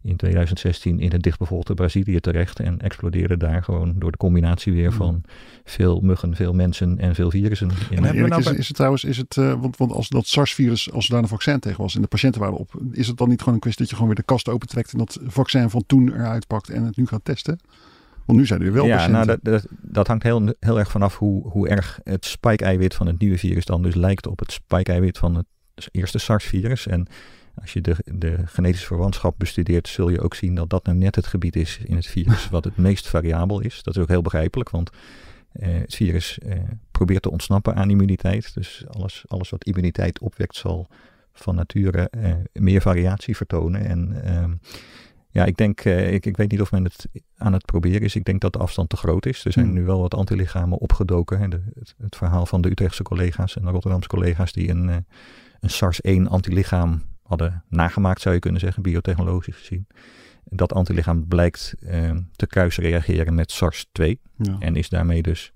in 2016 in het dichtbevolkte Brazilië terecht en explodeerde daar gewoon door de combinatie weer van veel muggen, veel mensen en veel virussen. En en nou is, is, het trouwens, is het, uh, want, want als dat SARS-virus, als er daar een vaccin tegen was en de patiënten waren op, is het dan niet gewoon een kwestie dat je gewoon weer de kast opentrekt en dat vaccin van toen eruit pakt en het nu gaat testen? Want nu zijn er wel ja, patiënten. Nou, dat, dat, dat, hangt heel, heel erg vanaf hoe, hoe erg het spike-eiwit van het nieuwe virus dan dus lijkt op het spike-eiwit van het eerste SARS-virus. En als je de, de genetische verwantschap bestudeert, zul je ook zien dat dat nou net het gebied is in het virus wat het meest variabel is. Dat is ook heel begrijpelijk, want uh, het virus uh, probeert te ontsnappen aan immuniteit. Dus alles, alles wat immuniteit opwekt zal van nature uh, meer variatie vertonen. En ehm, ja, ik denk, ik, ik weet niet of men het aan het proberen is. Ik denk dat de afstand te groot is. Er zijn hmm. nu wel wat antilichamen opgedoken. Hè. De, het, het, verhaal van de Utrechtse collega's en de Rotterdamse collega's die een, een SARS-1 antilichaam hadden nagemaakt, zou je kunnen zeggen, biotechnologisch gezien. Dat antilichaam blijkt uh, te kruisreageren met SARS-2 ja. en is daarmee dus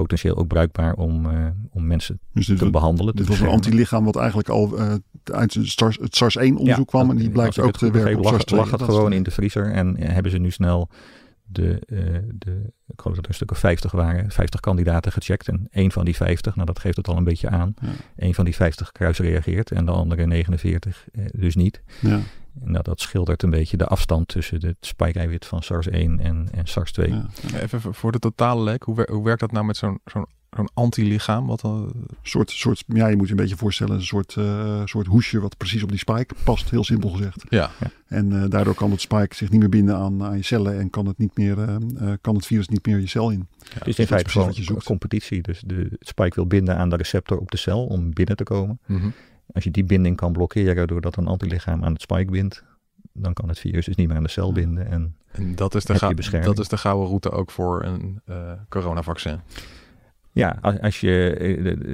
potentieel ook bruikbaar om, uh, om mensen dus te behandelen. Dit was een antilichaam wat eigenlijk al uh, uit SARS, het SARS-1-onderzoek ja, kwam en die blijkt ook te werken op SARS-2. lag het gewoon in de vriezer en hebben ze nu snel de, uh, de, ik geloof dat er een stuk of 50 waren, 50 kandidaten gecheckt. En één van die 50, nou dat geeft het al een beetje aan, ja. één van die 50 kruisreageert en de andere 49 uh, dus niet. Ja. Nou, dat schildert een beetje de afstand tussen het spike-eiwit van SARS-1 en, en SARS-2. Ja. Even voor de totale lek, hoe, wer hoe werkt dat nou met zo'n zo'n zo'n antilichaam? Wat dan... soort, soort, ja, je moet je een beetje voorstellen, een soort, uh, soort hoesje wat precies op die spike past, heel simpel gezegd. Ja. ja. En uh, daardoor kan het spike zich niet meer binden aan, aan je cellen en kan het, niet meer, uh, kan het virus niet meer je cel in. Ja, het is in feite gewoon een competitie. Dus de spike wil binden aan de receptor op de cel om binnen te komen. Mm -hmm. Als je die binding kan blokkeren doordat een antilichaam aan het spike bindt, dan kan het virus dus niet meer aan de cel binden. En, en dat, is de dat is de gouden route ook voor een coronavaccin. Ja, als, als je,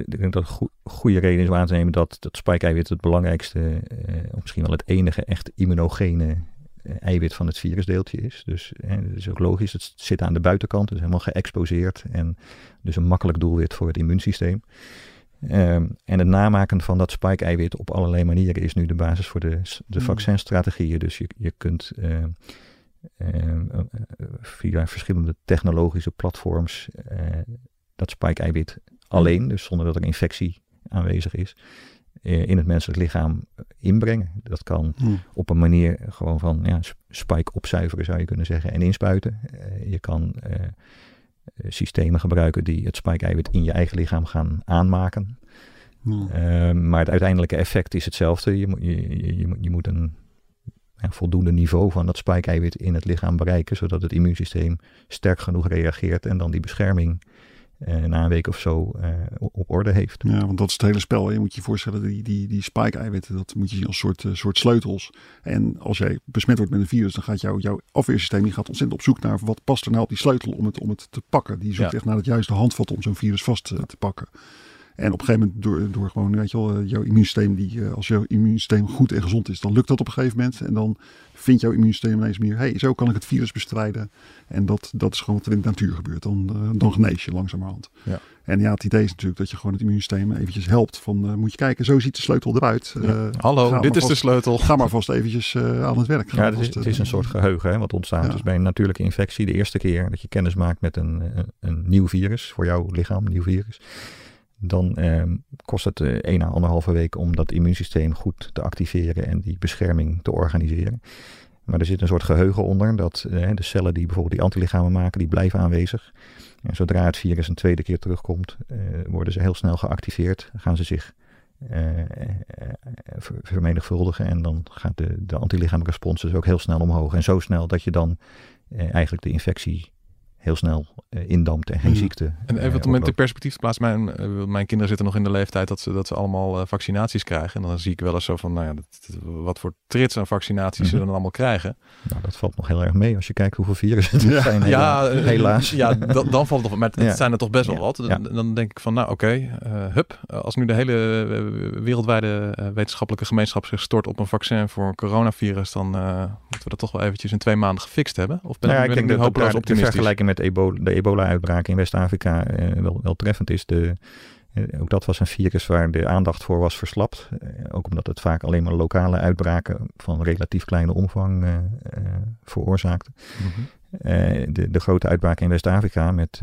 ik denk dat een goede reden is om aan te nemen dat dat spike-eiwit het belangrijkste, eh, of misschien wel het enige echt immunogene eh, eiwit van het virusdeeltje is. Dus eh, dat is ook logisch, het zit aan de buitenkant, het is helemaal geëxposeerd en dus een makkelijk doelwit voor het immuunsysteem. Um, en het namaken van dat spike-eiwit op allerlei manieren is nu de basis voor de, de mm. vaccinstrategieën. Dus je, je kunt uh, uh, via verschillende technologische platforms dat spike-eiwit alleen, dus zonder dat er infectie aanwezig is, eh, in het menselijk lichaam inbrengen. Dat kan Hm. op een manier gewoon van ja, sp- spike opzuiveren zou je kunnen zeggen en inspuiten. Eh, je kan eh, eh, systemen gebruiken die het spike-eiwit in je eigen lichaam gaan aanmaken. Ja. Eh, maar het uiteindelijke effect is hetzelfde. Je, moet- je, je, je, moet- je moet een ja, voldoende niveau van dat spike-eiwit in het lichaam bereiken, zodat het immuunsysteem sterk genoeg reageert en dan die bescherming eh, na een week of zo eh, op orde heeft. Ja, want dat is het hele spel. Je moet je voorstellen, die, die, die spike-eiwitten, dat moet je zien als soort, eh, soort sleutels. En als jij besmet wordt met een virus, dan gaat jouw jouw afweersysteem die gaat ontzettend op zoek naar wat past er nou op die sleutel om het, om het te pakken. Die zoekt Ja. echt naar het juiste handvat om zo'n virus vast eh, te pakken. En op een gegeven moment, door, door gewoon, weet je wel, eh, jouw immuunsysteem, die, eh, als jouw immuunsysteem goed en gezond is, dan lukt dat op een gegeven moment. En dan vindt jouw immuunsysteem ineens meer, hey, zo kan ik het virus bestrijden. En dat, dat is gewoon wat er in de natuur gebeurt. Dan, eh, dan genees je langzamerhand. Ja. En ja, het idee is natuurlijk dat je gewoon het immuunsysteem eventjes helpt. Van, moet je kijken, zo ziet de sleutel eruit. Hallo, dit is de sleutel. Ga maar vast eventjes aan het werk. Ga Ja, het is, het is een soort geheugen hè, wat ontstaat. Ja. Dus bij een natuurlijke infectie, de eerste keer dat je kennis maakt met een, een, een nieuw virus voor jouw lichaam, een nieuw virus, dan ehm, kost het eh 1 à anderhalve week om dat immuunsysteem goed te activeren en die bescherming te organiseren. Maar er zit een soort geheugen onder, dat eh, de cellen die bijvoorbeeld die antilichamen maken, die blijven aanwezig. En zodra het virus een tweede keer terugkomt, eh, worden ze heel snel geactiveerd, gaan ze zich eh, eh, eh, ver- vermenigvuldigen en dan gaat de, de antilichaamrespons dus ook heel snel omhoog. En zo snel dat je dan eh, eigenlijk de infectie heel snel eh, indampt en geen Ja. ziekte. En eh, even om het in perspectief te plaatsen. Mijn, eh, mijn kinderen zitten nog in de leeftijd dat ze, dat ze allemaal eh, vaccinaties krijgen. En dan zie ik wel eens zo van, nou ja, dat, wat voor trits aan vaccinaties ze Mhm. dan allemaal krijgen. Nou, dat valt nog heel erg mee als je kijkt hoeveel virussen er Ja. zijn. ja, hela- eh, helaas. Ja, dan, dan valt het nog. Maar het Ja. zijn er toch best wel Ja. wat. Dan, Ja. dan denk ik van, nou oké, eh, hup. eh, Als nu de hele eh, wereldwijde eh, wetenschappelijke gemeenschap zich stort op een vaccin voor een coronavirus, dan eh, moeten we dat toch wel eventjes in twee maanden gefixt hebben. Of ben, Nou ja, ben ik denk nu dat hopeloos de optimistisch? vergelijking met ebola, de ebola-uitbraak in West-Afrika eh, wel, wel treffend is. De, eh, ook dat was een virus waar de aandacht voor was verslapt. Eh, ook omdat het vaak alleen maar lokale uitbraken van relatief kleine omvang eh, veroorzaakte. Mhm. De, de grote uitbraak in West-Afrika met,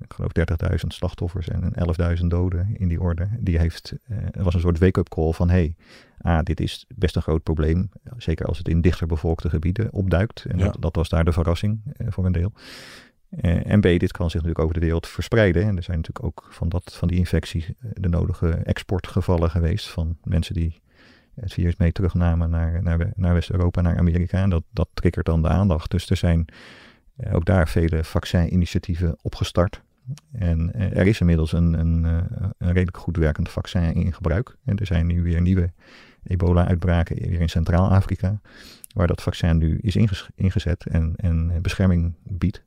ik geloof, 30.000 slachtoffers en 11.000 doden in die orde. Die heeft, was een soort wake-up call van, hey, ah, dit is best een groot probleem. Zeker als het in dichter bevolkte gebieden opduikt. En Ja. dat, dat was daar de verrassing voor een deel. Eh, en B, dit kan zich natuurlijk over de wereld verspreiden. En er zijn natuurlijk ook van, dat, van die infectie eh, de nodige exportgevallen geweest van mensen die het virus mee terugnamen naar, naar, naar West-Europa, naar Amerika. En dat, dat triggert dan de aandacht. Dus er zijn eh, ook daar vele vaccininitiatieven opgestart. En er is inmiddels een, een, een redelijk goed werkend vaccin in gebruik. En er zijn nu weer nieuwe ebola-uitbraken weer in Centraal-Afrika. Waar dat vaccin nu is ingezet en, en bescherming biedt.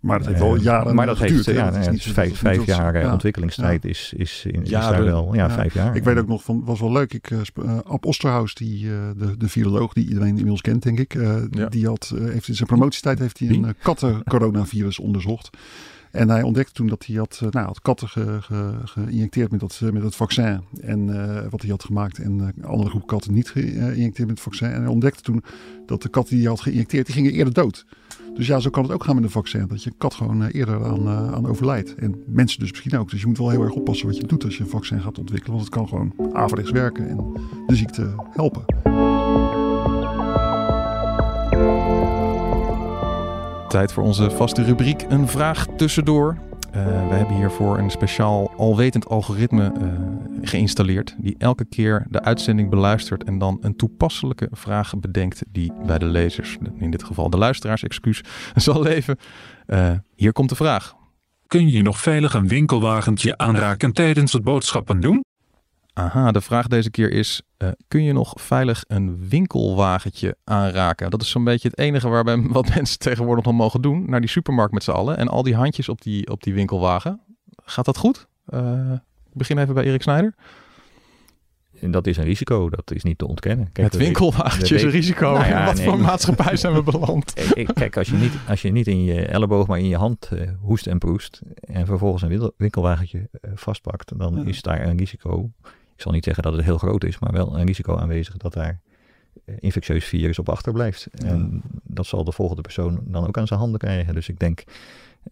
Maar dat heeft wel Eh, jaren Maar dat geduurd. heeft ja, Dat is ja, niet dus vijf, jaar eh, ja. ontwikkelingstijd is, is, in, is Ja, daar wel. Ja, ja. vijf jaar. Ik weet ook nog van, was wel leuk. Ik, eh, Ab Osterhaus, die, eh, de, de viroloog die iedereen inmiddels kent, denk ik. eh, Ja. Die had, heeft in zijn promotietijd heeft hij een uh, katten-coronavirus onderzocht. En hij ontdekte toen dat hij had, eh, nou, had katten ge- ge- geïnjecteerd met dat, eh, met vaccin. En eh, wat hij had gemaakt. En andere groep katten niet geïnjecteerd met het vaccin. En hij ontdekte toen dat de katten die hij had geïnjecteerd, die gingen eerder dood. Dus ja, zo kan het ook gaan met een vaccin. Dat je kat gewoon eerder aan, aan overlijdt. En mensen dus misschien ook. Dus je moet wel heel erg oppassen wat je doet als je een vaccin gaat ontwikkelen. Want het kan gewoon averechts werken en de ziekte helpen. Tijd voor onze vaste rubriek Een Vraag Tussendoor. Eh, we hebben hiervoor een speciaal alwetend algoritme eh, geïnstalleerd. Die elke keer de uitzending beluistert en dan een toepasselijke vraag bedenkt. Die bij de lezers, in dit geval de luisteraars, excuus, zal leven. Eh, hier komt de vraag. Kun je nog veilig een winkelwagentje aanraken tijdens het boodschappen doen? Aha, de vraag deze keer is: eh, kun je nog veilig een winkelwagentje aanraken? Dat is zo'n beetje het enige waarbij wat mensen tegenwoordig nog mogen doen. Naar die supermarkt met z'n allen en al die handjes op die, op die winkelwagen. Gaat dat goed? Ik begin even bij Erik Snijder. En dat is een risico, dat is niet te ontkennen. Kijk, het winkelwagentje is een risico. Nou ja, wat nee, voor maatschappij zijn we beland? Kijk, als je, niet, als je niet in je elleboog, maar in je hand eh, hoest en proest. en vervolgens een winkel- winkelwagentje vastpakt. dan Ja. is daar een risico. Ik zal niet zeggen dat het heel groot is, maar wel een risico aanwezig dat daar infectieus virus op achterblijft. En dat zal de volgende persoon dan ook aan zijn handen krijgen. Dus ik denk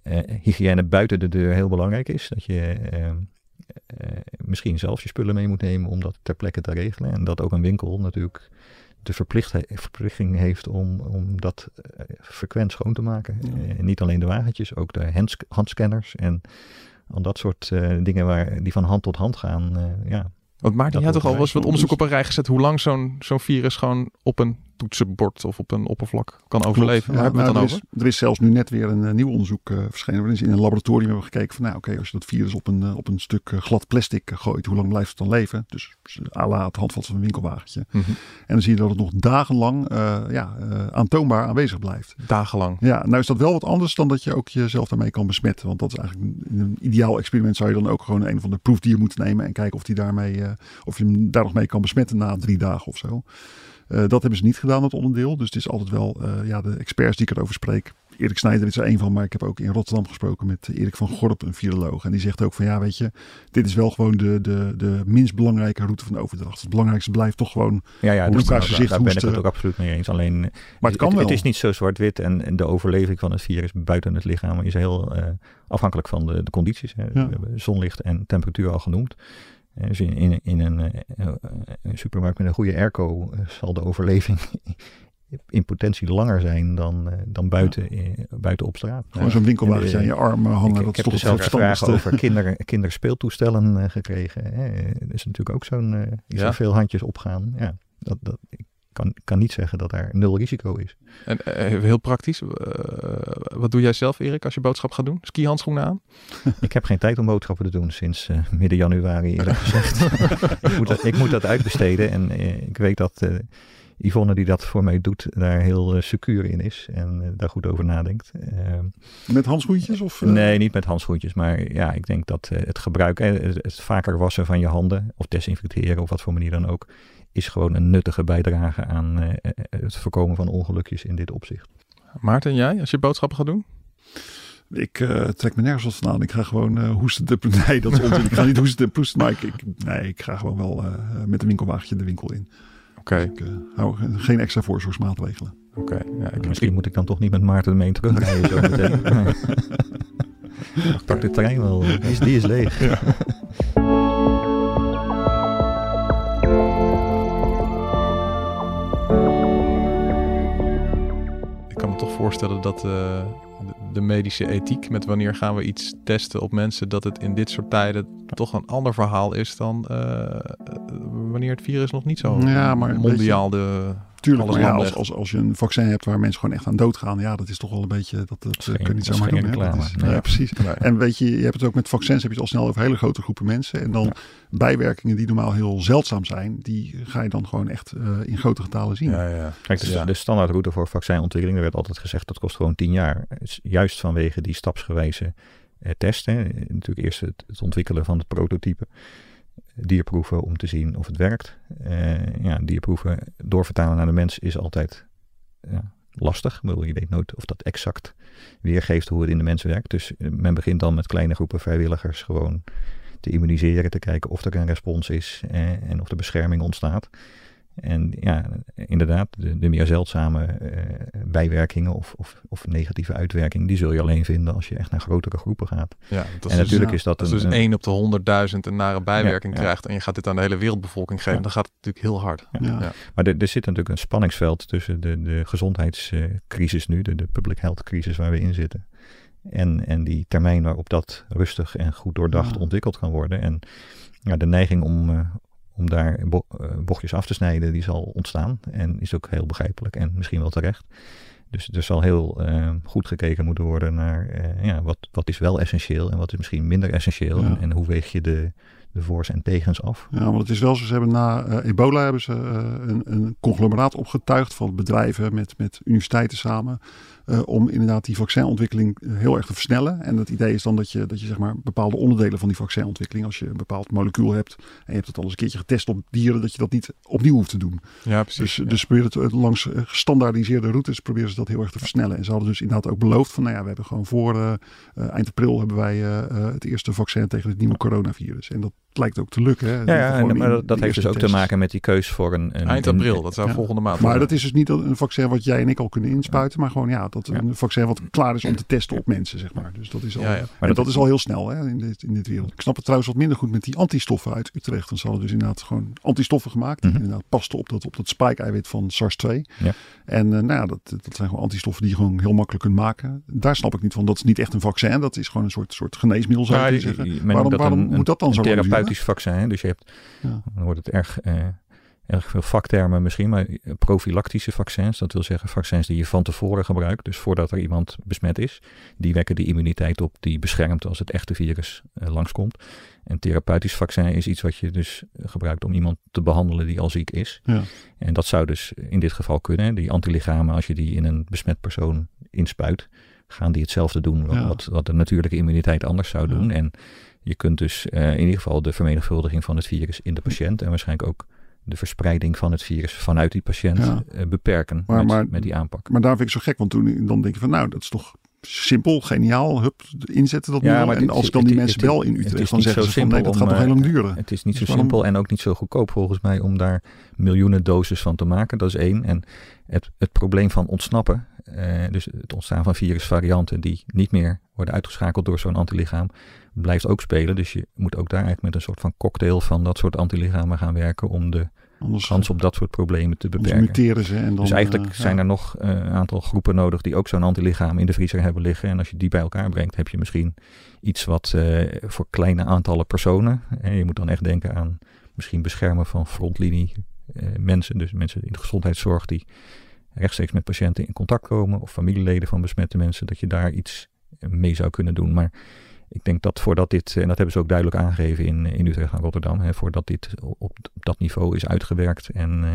uh, hygiëne buiten de deur heel belangrijk is. Dat je misschien zelf je spullen mee moet nemen om dat ter plekke te regelen. En dat ook een winkel natuurlijk de verplichting heeft om, om dat frequent schoon te maken. niet alleen de wagentjes, ook de handscanners en al dat soort dingen waar, die van hand tot hand gaan. ja, want Maarten, had toch al eens. wat onderzoek op een rij gezet hoe lang zo'n zo'n virus gewoon op een toetsenbord of op een oppervlak kan overleven. Waar hebben we het dan over? Is, er is zelfs nu net weer een uh, nieuw onderzoek uh, verschenen. Waarin ze in een laboratorium hebben gekeken van nou oké, als je dat virus op een, uh, op een stuk glad plastic gooit, hoe lang blijft het dan leven? Dus à la het handvat van een winkelwagentje. Mm -hmm. En dan zie je dat het nog dagenlang ja, aantoonbaar aanwezig blijft. Dagenlang? Ja, nou is dat wel wat anders dan dat je ook jezelf daarmee kan besmetten. Want dat is eigenlijk in een ideaal experiment zou je dan ook gewoon een van de proefdieren moeten nemen en kijken of, die daarmee, of je hem daar nog mee kan besmetten na drie dagen of zo. Uh, dat hebben ze niet gedaan, dat onderdeel. Dus het is altijd wel uh, ja, de experts die ik erover spreek. Erik Snijder is er een van, maar ik heb ook in Rotterdam gesproken met Erik van Gorp, een viroloog. En die zegt ook van ja, weet je, dit is wel gewoon de, de, de minst belangrijke route van de overdracht. Het belangrijkste blijft toch gewoon ja, ja, dus elkaar gezicht Daar ben ik het ook absoluut mee eens. Alleen, maar het, kan het, wel. het is niet zo zwart-wit en, en, de overleving van het virus buiten het lichaam is heel uh, afhankelijk van de, de condities. Hè. Ja. We hebben zonlicht en temperatuur al genoemd. Dus in, in, in een, een, supermarkt met een goede airco zal de overleving in potentie langer zijn dan, dan buiten, buiten op straat. Gewoon zo'n winkelwagentje aan je arm hangen. Ik, dat ik heb dezelfde vragen over kinder, kinderspeeltoestellen gekregen. Hè. Dat is natuurlijk ook zo'n, uh, ja. veel handjes opgaan. Ja, dat, dat, ik kan, kan niet zeggen dat er nul risico is. En uh, heel praktisch, uh, wat doe jij zelf Erik als je boodschap gaat doen? Ski-handschoenen aan? ik heb geen tijd om boodschappen te doen sinds uh, midden januari eerlijk gezegd. ik, moet dat, ik moet dat uitbesteden en ik weet dat Yvonne die dat voor mij doet daar heel secuur in is en daar goed over nadenkt. Ehm, met handschoentjes? Of, Nee, niet met handschoentjes, maar ja, ik denk dat het gebruik, het, het vaker wassen van je handen of desinfecteren of wat voor manier dan ook, is gewoon een nuttige bijdrage aan uh, het voorkomen van ongelukjes in dit opzicht. Maarten, jij, als je boodschappen gaat doen? Ik uh, trek me nergens wat vandaan. Ik ga gewoon uh, hoesten. De, nee, dat is onzin. ik ga niet hoesten en proesten, maar ik, ik, nee, ik ga gewoon wel uh, met een winkelwagentje de winkel in. Oké. Okay. Ik hou geen extra voorzorgsmaatregelen. Oké. Okay. Ja, Misschien moet ik dan toch niet met Maarten mee terugrijden zo meteen. Pak de trein wel. Die is, die is leeg. Ja. Voorstellen dat uh, de medische ethiek met wanneer gaan we iets testen op mensen, dat het in dit soort tijden toch een ander verhaal is dan uh, wanneer het virus nog niet zo ja, maar mondiaal de Tuurlijk, maar ja, als, als, als je een vaccin hebt waar mensen gewoon echt aan doodgaan, ja, dat is toch wel een beetje, dat, dat, dat kun je niet zomaar doen. Reclame, is, nee. Ja, precies. En weet je, je hebt het ook met vaccins, heb je het al snel over hele grote groepen mensen. En dan ja. bijwerkingen die normaal heel zeldzaam zijn, die ga je dan gewoon echt uh, in grote getalen zien. Ja, ja. Kijk, dus de standaardroute voor vaccinontwikkeling, er werd altijd gezegd dat kost gewoon tien jaar. Juist vanwege die stapsgewijze uh, testen. Natuurlijk eerst het, het ontwikkelen van het prototype dierproeven om te zien of het werkt. Uh, ja, dierproeven doorvertalen naar de mens is altijd lastig. Je weet nooit of dat exact weergeeft hoe het in de mens werkt. Dus eh, men begint dan met kleine groepen vrijwilligers gewoon te immuniseren, te kijken of er een respons is eh, en of er bescherming ontstaat. En ja, inderdaad, de, de meer zeldzame uh, bijwerkingen of, of, of, negatieve uitwerking, die zul je alleen vinden als je echt naar grotere groepen gaat. Ja, en dus, natuurlijk is dat als een, dus één op de honderdduizend een nare bijwerking ja, krijgt en je gaat dit aan de hele wereldbevolking geven, dan gaat het natuurlijk heel hard. Maar er, er, zit natuurlijk een spanningsveld tussen de, de gezondheidscrisis nu, de, de public health crisis waar we in zitten. En, en die termijn waarop dat rustig en goed doordacht ontwikkeld kan worden. En ja, de neiging om, uh, om daar bo uh, bochtjes af te snijden, die zal ontstaan. En is ook heel begrijpelijk en misschien wel terecht. Dus er zal heel uh, goed gekeken moeten worden naar uh, ja, wat, wat is wel essentieel en wat is misschien minder essentieel. Ja. En, en, hoe weeg je de, de voor's en tegens af. Ja, want het is wel zo, ze hebben na uh, ebola hebben ze een, een, conglomeraat opgetuigd van bedrijven met, met universiteiten samen. Uh, om inderdaad die vaccinontwikkeling heel erg te versnellen. En het idee is dan dat je, dat je zeg maar bepaalde onderdelen van die vaccinontwikkeling, als je een bepaald molecuul hebt en je hebt het al eens een keertje getest op dieren, dat je dat niet opnieuw hoeft te doen. Ja, precies. Dus, ja. dus probeer het langs gestandaardiseerde routes proberen ze dat heel erg te versnellen. En ze hadden dus inderdaad ook beloofd van, nou ja, we hebben gewoon voor uh, eind april hebben wij het eerste vaccin tegen het nieuwe coronavirus. En dat lijkt ook te lukken. Hè? Ja, ja Gewoon en, maar dat, heeft dus ook te maken met die keus voor een... een Eind april, dat zou Ja. volgende maand Maar worden. dat is dus niet een vaccin wat jij en ik al kunnen inspuiten. Maar gewoon ja, dat Ja. een vaccin wat klaar is om te testen op mensen, zeg maar. Dus dat is al, Ja, ja. en Maar dat, dat- is al heel snel hè, in, dit, in dit wereld. Ik snap het trouwens wat minder goed met die antistoffen uit Utrecht. Dan hadden dus inderdaad gewoon antistoffen gemaakt. Die Mhm. inderdaad pasten op dat, op dat spike-eiwit van SARS-2. Ja. En eh, nou ja, dat, dat zijn gewoon antistoffen die je gewoon heel makkelijk kunt maken. Daar snap ik niet van. Dat is niet echt een vaccin. Dat is gewoon een soort, soort geneesmiddel zou je zeggen. Waarom, waarom een- moet dat dan zo lang duren? therapeutisch vaccin. Hè? Dus je hebt, Ja. dan wordt het erg, eh, erg veel vaktermen misschien, maar profilactische vaccins, dat wil zeggen vaccins die je van tevoren gebruikt, dus voordat er iemand besmet is, die wekken de immuniteit op die beschermt als het echte virus eh, langskomt. Een therapeutisch vaccin is iets wat je dus gebruikt om iemand te behandelen die al ziek is. Ja. En dat zou dus in dit geval kunnen. Die antilichamen, als je die in een besmet persoon inspuit, gaan die hetzelfde doen wat, Ja. wat, wat de natuurlijke immuniteit anders zou Ja. doen. En je kunt dus eh, in ieder geval de vermenigvuldiging van het virus in de patiënt en waarschijnlijk ook de verspreiding van het virus vanuit die patiënt Ja. eh, beperken Maar- met, maar- met die aanpak. Maar daar vind ik zo gek, want toen dan denk je van nou, dat is toch simpel, geniaal, hup, inzetten dat Ja, maar En dit- als ik dan het- die mensen bel in Utrecht, dan zeggen zo ze van nee, simpel dat gaat nog heel eh, lang duren. Het is niet Dus zo waarom- simpel en ook niet zo goedkoop volgens mij om daar miljoenen doses van te maken. Dat is één. En het, het probleem van ontsnappen, dus het ontstaan van virusvarianten die niet meer worden uitgeschakeld door zo'n antilichaam, blijft ook spelen. Dus je moet ook daar eigenlijk met een soort van cocktail van dat soort antilichamen gaan werken om de Anders, kans op dat soort problemen te beperken. muteren ze en dan... Dus eigenlijk eh, zijn ja. er nog eh, een aantal groepen nodig die ook zo'n antilichaam in de vriezer hebben liggen. En als je die bij elkaar brengt, heb je misschien iets wat eh, voor kleine aantallen personen. En je moet dan echt denken aan misschien beschermen van frontlinie eh, mensen. Dus mensen in de gezondheidszorg die rechtstreeks met patiënten in contact komen. Of familieleden van besmette mensen. Dat je daar iets mee zou kunnen doen. Maar ik denk dat voordat dit, en dat hebben ze ook duidelijk aangegeven in, in Utrecht en Rotterdam. Hè, voordat dit op, op dat niveau is uitgewerkt en... eh,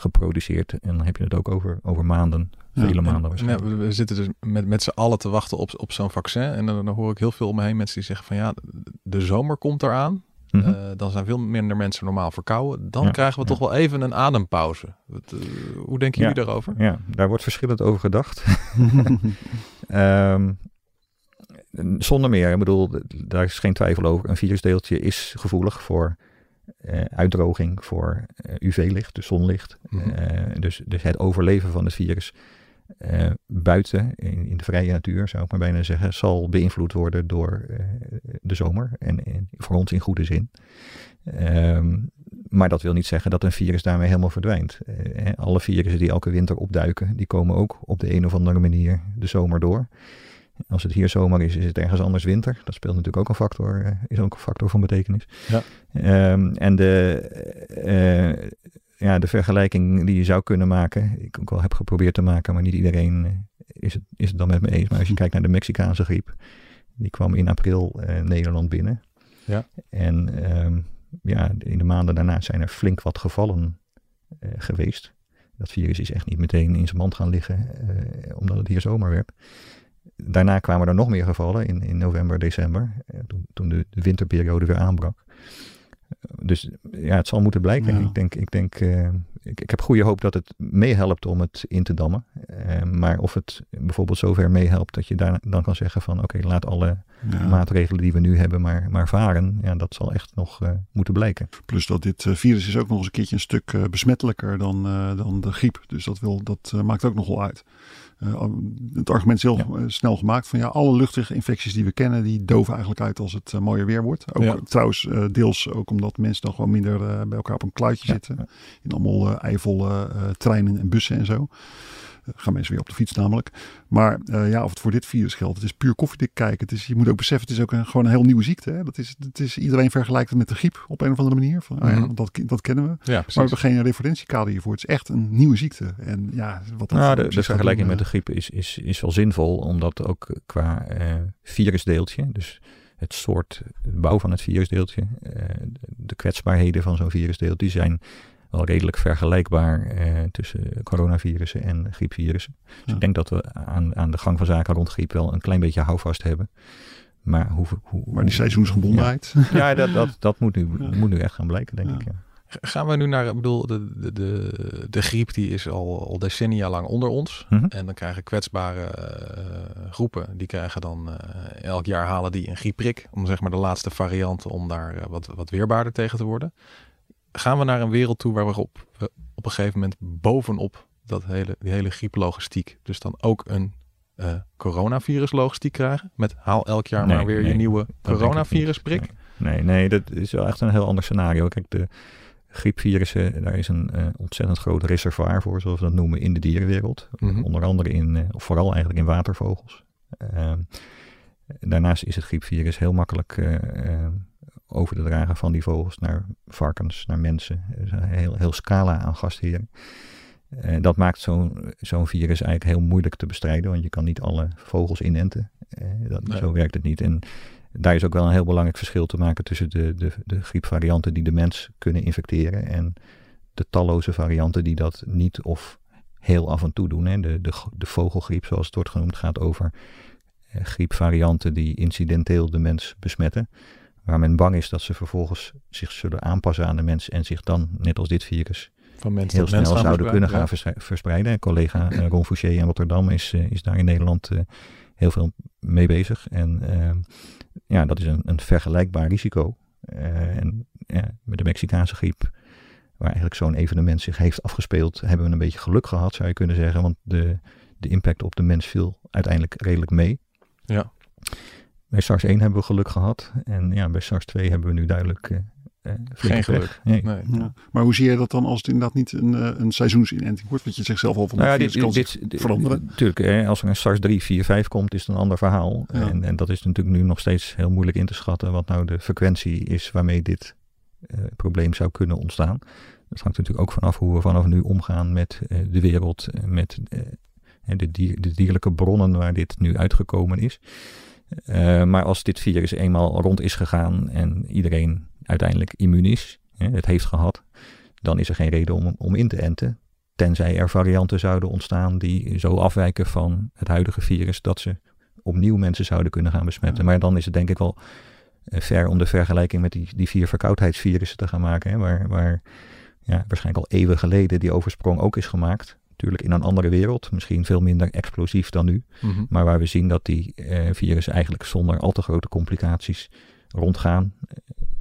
geproduceerd. En dan heb je het ook over, over maanden, Ja. vele En- maanden ja, waarschijnlijk. we, we zitten dus met, met z'n allen te wachten op, op zo'n vaccin. En dan, dan hoor ik heel veel om me heen mensen die zeggen van ja, de zomer komt eraan. Mhm. Eh, dan zijn veel minder mensen normaal verkouden. Dan Ja, krijgen we toch wel even een adempauze. Wat, eh, hoe denken jullie daarover? ja, daar wordt verschillend over gedacht. Ehm, zonder meer, ik bedoel, daar is geen twijfel over. Een virusdeeltje is gevoelig voor eh, uitdroging, voor eh, UV-licht, dus zonlicht. Mhm. Eh, dus, dus het overleven van het virus buiten, in, in de vrije natuur zou ik maar bijna zeggen, zal beïnvloed worden door de zomer. En, en voor ons in goede zin. Ehm, maar dat wil niet zeggen dat een virus daarmee helemaal verdwijnt. Alle virussen die elke winter opduiken, die komen ook op de een of andere manier de zomer door. Als het hier zomer is, is het ergens anders winter. Dat speelt natuurlijk ook een factor, eh, is ook een factor van betekenis. Ja. Ehm, en de, eh, ja, de vergelijking die je zou kunnen maken, ik ook wel heb geprobeerd te maken, maar niet iedereen eh, is, het, is het dan met me eens. Maar als je kijkt naar de Mexicaanse griep, die kwam in april Nederland binnen. Ja. En ehm, ja, in de maanden daarna zijn er flink wat gevallen geweest. Dat virus is echt niet meteen in zijn mand gaan liggen, omdat het hier zomer werd. Daarna kwamen er nog meer gevallen in, in november, december, eh, toen, toen de, de winterperiode weer aanbrak. Dus ja, het zal moeten blijken. Ja. Ik denk, ik, denk eh, ik, ik heb goede hoop dat het meehelpt om het in te dammen. Eh, maar of het bijvoorbeeld zover meehelpt dat je daar dan kan zeggen van oké, laat alle Ja. maatregelen die we nu hebben maar, maar varen. Ja, dat zal echt nog eh, moeten blijken. Plus dat dit eh, virus is ook nog eens een keertje een stuk eh, besmettelijker dan, dan de griep. Dus dat, wil, dat maakt ook nog wel uit. Het argument is heel Ja. snel gemaakt van ja, alle luchtige infecties die we kennen, die doven eigenlijk uit als het mooier weer wordt. Ook Ja. trouwens deels ook omdat mensen dan gewoon minder bij elkaar op een kluitje zitten. In allemaal eivolle treinen en bussen en zo. Gaan mensen weer op de fiets namelijk. Maar eh, ja, of het voor dit virus geldt, het is puur koffiedik kijken. Het is, je moet ook beseffen, het is ook een, gewoon een heel nieuwe ziekte. Hè? Dat is, het is, iedereen vergelijkt het met de griep op een of andere manier. Van, ah ja, Mhm. dat, dat kennen we. Ja, Maar we hebben geen referentiekader hiervoor. Het is echt een nieuwe ziekte. En ja, wat dat Nou, de, vergelijking doen, met de griep is, is, is wel zinvol, omdat ook qua eh, virusdeeltje, dus het soort de bouw van het virusdeeltje, eh, de kwetsbaarheden van zo'n virusdeeltje, die zijn wel redelijk vergelijkbaar eh, tussen coronavirussen en griepvirussen. Dus Ja. ik denk dat we aan, aan de gang van zaken rond griep wel een klein beetje houvast hebben. Maar hoe, hoe, Maar die seizoensgebondenheid. Ja, dat, dat, dat moet, nu, Ja. moet nu echt gaan blijken, denk Ja. ik. Ja. Gaan we nu naar, ik bedoel, de, de, de, de griep die is al, al decennia lang onder ons. Mhm. En dan krijgen kwetsbare eh, groepen, die krijgen dan eh, elk jaar halen die een griepprik. Om zeg maar de laatste variant, om daar eh, wat, wat weerbaarder tegen te worden. Gaan we naar een wereld toe waar we op, een gegeven moment bovenop dat hele, die hele grieplogistiek, dus dan ook een eh coronaviruslogistiek krijgen? Met haal elk jaar Nee, maar weer je nee, nieuwe coronavirusprik? Nee, nee, dat is wel echt een heel ander scenario. Kijk, de griepvirussen, daar is een eh, ontzettend groot reservoir voor, zoals we dat noemen, in de dierenwereld. Mhm. Onder andere in, eh, of vooral eigenlijk in watervogels. Ehm, daarnaast is het griepvirus heel makkelijk over te dragen van die vogels naar varkens, naar mensen. Is een heel, heel scala aan gastheren. Eh, dat maakt zo'n zo'n virus eigenlijk heel moeilijk te bestrijden, want je kan niet alle vogels inenten. Eh, dat, Nee. Zo werkt het niet. En daar is ook wel een heel belangrijk verschil te maken tussen de, de, de griepvarianten die de mens kunnen infecteren en de talloze varianten die dat niet of heel af en toe doen. Hè. De, de, de vogelgriep, zoals het wordt genoemd, gaat over eh, griepvarianten die incidenteel de mens besmetten. Waar men bang is dat ze vervolgens zich zullen aanpassen aan de mens en zich dan, net als dit virus, Van mensen heel snel zouden kunnen gaan verstre- verspreiden. En collega eh, Ron Fouché in Rotterdam is, eh, is daar in Nederland eh, heel veel mee bezig. En ja, dat is een, een vergelijkbaar risico. En ja, met de Mexicaanse griep, waar eigenlijk zo'n evenement zich heeft afgespeeld, hebben we een beetje geluk gehad, zou je kunnen zeggen. Want de, de impact op de mens viel uiteindelijk redelijk mee. Ja. Bij SARS 1 hebben we geluk gehad. En ja, bij SARS 2 hebben we nu duidelijk eh, eh, Geen pech. Nee. Nee. Ja. Maar hoe zie jij dat dan als het inderdaad niet een, eh, een seizoensinenting wordt? Want je zegt zelf al van Nou ja, dit, dit, dit- veranderen. Natuurlijk, hè, als er een SARS 3, 4, 5 komt, is het een ander verhaal. Ja. En, en dat is natuurlijk nu nog steeds heel moeilijk in te schatten wat nou de frequentie is waarmee dit eh, probleem zou kunnen ontstaan. Dat hangt natuurlijk ook vanaf hoe we vanaf nu omgaan met eh, de wereld, met eh, de, dier, de dierlijke bronnen waar dit nu uitgekomen is. Eh, maar als dit virus eenmaal rond is gegaan en iedereen uiteindelijk immuun is, hè, het heeft gehad, dan is er geen reden om, om in te enten. Tenzij er varianten zouden ontstaan die zo afwijken van het huidige virus dat ze opnieuw mensen zouden kunnen gaan besmetten. Ja. Maar dan is het denk ik wel eh, ver om de vergelijking met die, die vier verkoudheidsvirussen te gaan maken. Hè, waar waar ja, waarschijnlijk al eeuwen geleden die oversprong ook is gemaakt. Natuurlijk in een andere wereld, misschien veel minder explosief dan nu. Mhm. Maar waar we zien dat die eh, virussen eigenlijk zonder al te grote complicaties rondgaan. Eh,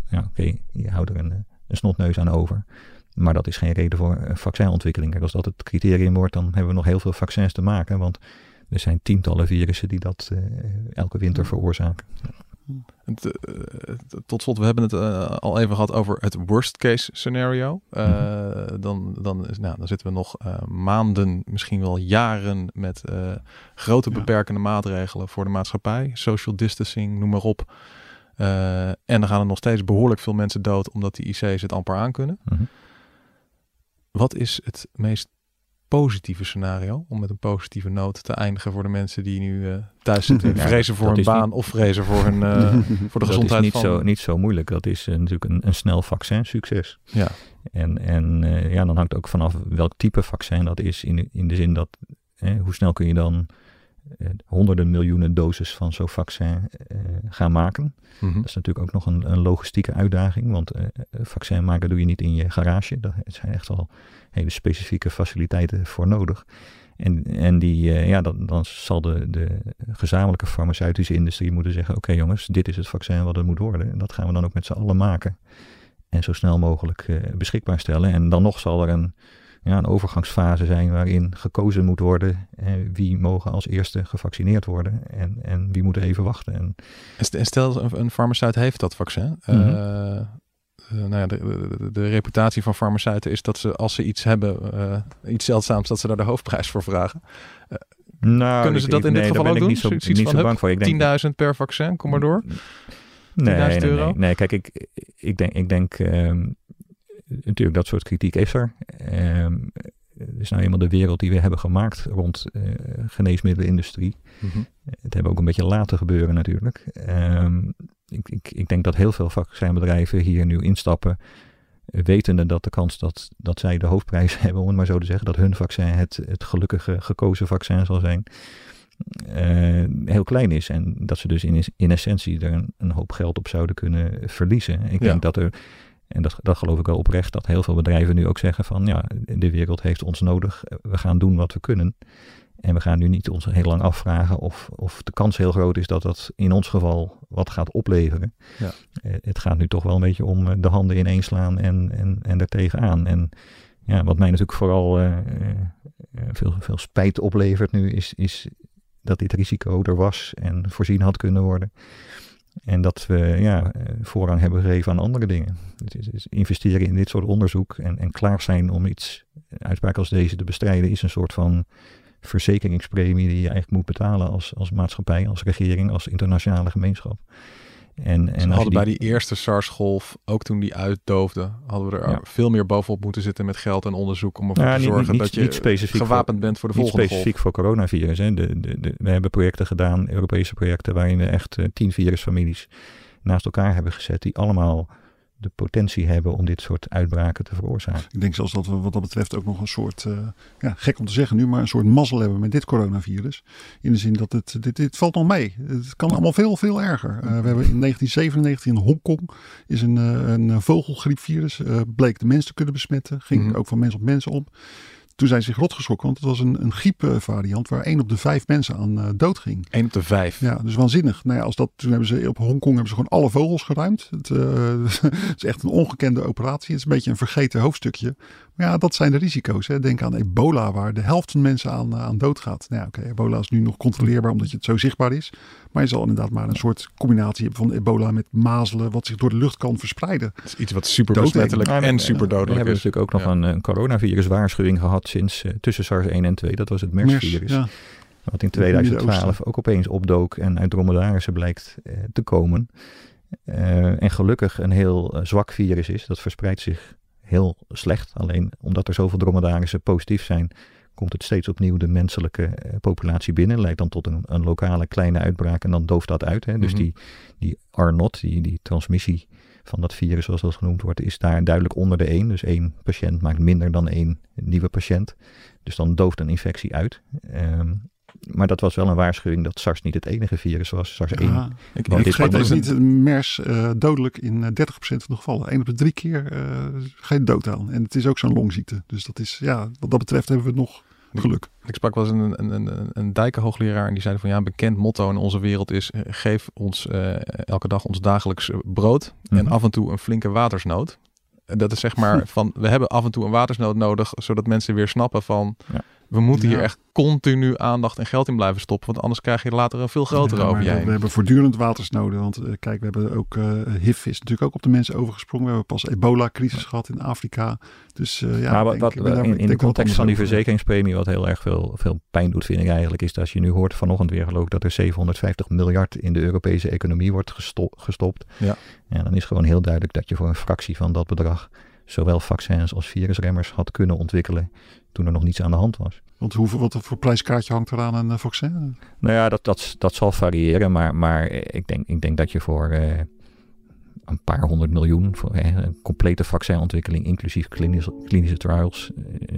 ja, oké, je houdt er een, eh, een snotneus aan over. Maar dat is geen reden voor vaccinontwikkeling. Kijk, als dat het criterium wordt, dan hebben we nog heel veel vaccins te maken. Want er zijn tientallen virussen die dat elke winter Ja. veroorzaken. Het, eh, tot slot, we hebben het eh, al even gehad over het worst case scenario. Eh, dan, dan, is, nou, dan zitten we nog maanden, misschien wel jaren met grote Ja. beperkende maatregelen voor de maatschappij. Social distancing, noem maar op. En dan gaan er nog steeds behoorlijk veel mensen dood omdat die IC's het amper aankunnen. Mhm. Wat is het meest positieve scenario om met een positieve noot te eindigen voor de mensen die nu eh, thuis zitten, Ja, vrezen voor hun baan niet- of vrezen voor hun eh, voor de dat gezondheid is niet, van. zo, niet zo moeilijk. Dat is eh, natuurlijk een, een snel vaccin, succes. Ja. En, en eh, ja, dan hangt ook vanaf welk type vaccin dat is. In, in de zin dat, eh, hoe snel kun je dan honderden miljoenen doses van zo'n vaccin eh, gaan maken. Mhm. Dat is natuurlijk ook nog een, een logistieke uitdaging. Want een vaccin maken doe je niet in je garage. Daar zijn echt wel hele specifieke faciliteiten voor nodig. En, en die, eh, ja, dan, dan zal de, de gezamenlijke farmaceutische industrie moeten zeggen: Oké jongens, dit is het vaccin wat het moet worden. En dat gaan we dan ook met z'n allen maken. En zo snel mogelijk beschikbaar stellen. En dan nog zal er een, ja, een overgangsfase zijn waarin gekozen moet worden. Eh, wie mogen als eerste gevaccineerd worden en, en wie moet even wachten. En En st- en stel, een, een farmaceut heeft dat vaccin. Eh, nou ja, de, de, de reputatie van farmaceuten is dat ze, als ze iets hebben, eh, iets zeldzaams, dat ze daar de hoofdprijs voor vragen. Nou, Kunnen ze ik- dat in nee, dit geval ook ik doen? niet zo, Zoiets niet van, zo bang voor. Ik denk, 10.000 per vaccin, kom maar door. Nee, 10.000 nee, euro? nee, nee. Kijk, ik, ik denk, ik denk ehm, natuurlijk dat soort kritiek is er. Ehm, het is nou eenmaal de wereld die we hebben gemaakt rond eh geneesmiddelenindustrie. Mhm. Het hebben we ook een beetje laten gebeuren natuurlijk. Ehm, ik, ik, ik denk dat heel veel vaccinbedrijven hier nu instappen, eh, wetende dat de kans dat, dat zij de hoofdprijs hebben, om het maar zo te zeggen, dat hun vaccin het, het gelukkige gekozen vaccin zal zijn, eh, heel klein is. En dat ze dus in, in essentie er een, een hoop geld op zouden kunnen verliezen. Ik Ja. denk dat er En dat, dat geloof ik wel oprecht, dat heel veel bedrijven nu ook zeggen van ja, de wereld heeft ons nodig, we gaan doen wat we kunnen. En we gaan nu niet ons heel lang afvragen of, of de kans heel groot is dat dat in ons geval wat gaat opleveren. Ja. Uh, het gaat nu toch wel een beetje om eh, de handen ineens slaan en, en, en er tegenaan. En ja, wat mij natuurlijk vooral uh, veel, veel spijt oplevert nu, is, is dat dit risico er was en voorzien had kunnen worden. En dat we ja, voorrang hebben gegeven aan andere dingen. Investeren in dit soort onderzoek en, en klaar zijn om iets, uitspraak als deze te bestrijden, is een soort van verzekeringspremie die je eigenlijk moet betalen als, als maatschappij, als regering, als internationale gemeenschap. En, en hadden bij die eerste SARS-golf, ook toen die uitdoofde, hadden we er veel meer bovenop moeten zitten met geld en onderzoek om ervoor te zorgen dat je gewapend bent voor de volgende golf. specifiek voor coronavirus. Hè. De, de, de, we hebben projecten gedaan, Europese projecten, waarin we echt uh, tien virusfamilies naast elkaar hebben gezet, die allemaal de potentie hebben om dit soort uitbraken te veroorzaken. Ik denk zelfs dat we wat dat betreft ook nog een soort, uh, ja, gek om te zeggen nu, maar een soort mazzel hebben met dit coronavirus. In de zin dat het, dit, dit valt nog mee. Het kan allemaal veel, veel erger. Uh, we hebben in 1997 in Hongkong is een, uh, een vogelgriepvirus, bleek de mensen te kunnen besmetten. Ging mm -hmm. ook van mens op mens om. Toen zijn ze zich rot geschrokken, want het was een, een griepvariant waar één op de vijf mensen aan uh, dood ging. Eén op de vijf? Ja, dus waanzinnig. Nou ja, als dat, toen hebben ze op Hongkong hebben ze gewoon alle vogels geruimd. Het, uh, het is echt een ongekende operatie. Het is een beetje een vergeten hoofdstukje. Maar ja, dat zijn de risico's. Hè. Denk aan ebola, waar de helft van mensen aan, uh, aan dood gaat. Nou ja, oké, okay, ebola is nu nog controleerbaar omdat je het zo zichtbaar is. Maar je zal inderdaad maar een soort combinatie hebben van ebola met mazelen, wat zich door de lucht kan verspreiden. Dat is iets wat super besmettelijk en super dodelijk is. We hebben natuurlijk ook nog ja. een, een coronavirus waarschuwing gehad sinds uh, tussen SARS 1 en 2. Dat was het MERS-virus. Ja. Wat in 2012 ook opeens opdook en uit dromedarissen blijkt uh, te komen. Uh, en gelukkig een heel zwak virus is. Dat verspreidt zich heel slecht. Alleen omdat er zoveel dromedarissen positief zijn, komt het steeds opnieuw de menselijke uh, populatie binnen. Leidt dan tot een, een, lokale kleine uitbraak en dan dooft dat uit. Hè. Dus mm -hmm. die, die R-not, die, die transmissie van dat virus, zoals dat genoemd wordt, is daar duidelijk onder de 1. Dus één patiënt maakt minder dan één nieuwe patiënt. Dus dan dooft een infectie uit. Um, maar dat was wel een waarschuwing dat SARS niet het enige virus was. SARS 1. Ja, ik, ik vergeet is niet MERS uh, dodelijk in uh, 30% van de gevallen. Eén op de drie keer uh, je dood aan. En het is ook zo'n longziekte. Dus dat is, ja, wat dat betreft hebben we nog geluk. Ik sprak wel eens een, een, een, een dijkenhoogleraar en die zei van ja, een bekend motto in onze wereld is uh, geef ons uh, elke dag ons dagelijks brood mm -hmm. en af en toe een flinke watersnood. Dat is zeg maar van we hebben af en toe een watersnood nodig, zodat mensen weer snappen van ja. We moeten ja. hier echt continu aandacht en geld in blijven stoppen. Want anders krijg je later een veel grotere ja, over je heen. We hebben voortdurend watersnoden. Want uh, kijk, we hebben ook uh, HIV is natuurlijk ook op de mensen overgesprongen. We hebben pas ebola-crisis gehad in Afrika. Dus uh, ja, maar wat, wat, daar, in, in de context van die verzekeringspremie, wat heel erg veel, veel pijn doet, vind ik eigenlijk, is dat als je nu hoort vanochtend weer geloof ik dat er 750 miljard in de Europese economie wordt gesto gestopt. Ja. ja, dan is gewoon heel duidelijk dat je voor een fractie van dat bedrag zowel vaccins als virusremmers had kunnen ontwikkelen toen er nog niets aan de hand was. Want hoeveel, wat voor prijskaartje hangt eraan een uh, vaccin? Nou ja, dat, dat, dat zal variëren, maar, maar ik, denk, ik denk dat je voor uh, een paar honderd miljoen voor een complete vaccinontwikkeling, inclusief klinische, klinische trials,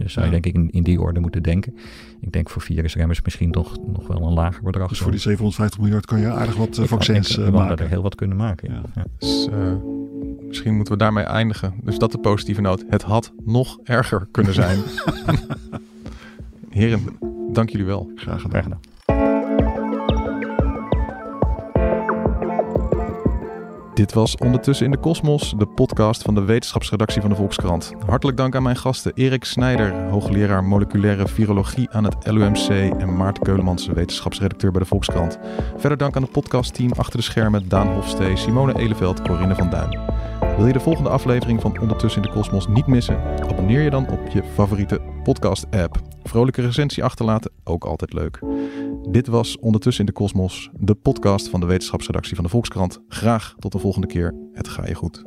zou je denk ik in, in die orde moeten denken. Ik denk voor virusremmers misschien toch nog wel een lager bedrag. Dus voor die 750 miljard kan je aardig wat vaccins denk, maken. er heel wat kunnen maken. Ja. Ja. Dus, misschien moeten we daarmee eindigen. Dus dat de positieve noot. Het had nog erger kunnen zijn. Heren, dank jullie wel. Graag gedaan. Graag gedaan. Dit was Ondertussen in de Kosmos, de podcast van de wetenschapsredactie van de Volkskrant. Hartelijk dank aan mijn gasten Erik Snijder, hoogleraar moleculaire virologie aan het LUMC en Maarten Keulemans, wetenschapsredacteur bij de Volkskrant. Verder dank aan het podcastteam achter de schermen Daan Hofstee, Simone Eleveld, Corinne van Duin. Wil je de volgende aflevering van Ondertussen in de Kosmos niet missen? Abonneer je dan op je favoriete podcast-app. Vrolijke recensie achterlaten, ook altijd leuk. Dit was Ondertussen in de Kosmos, de podcast van de wetenschapsredactie van de Volkskrant. Graag tot de volgende keer. Het ga je goed.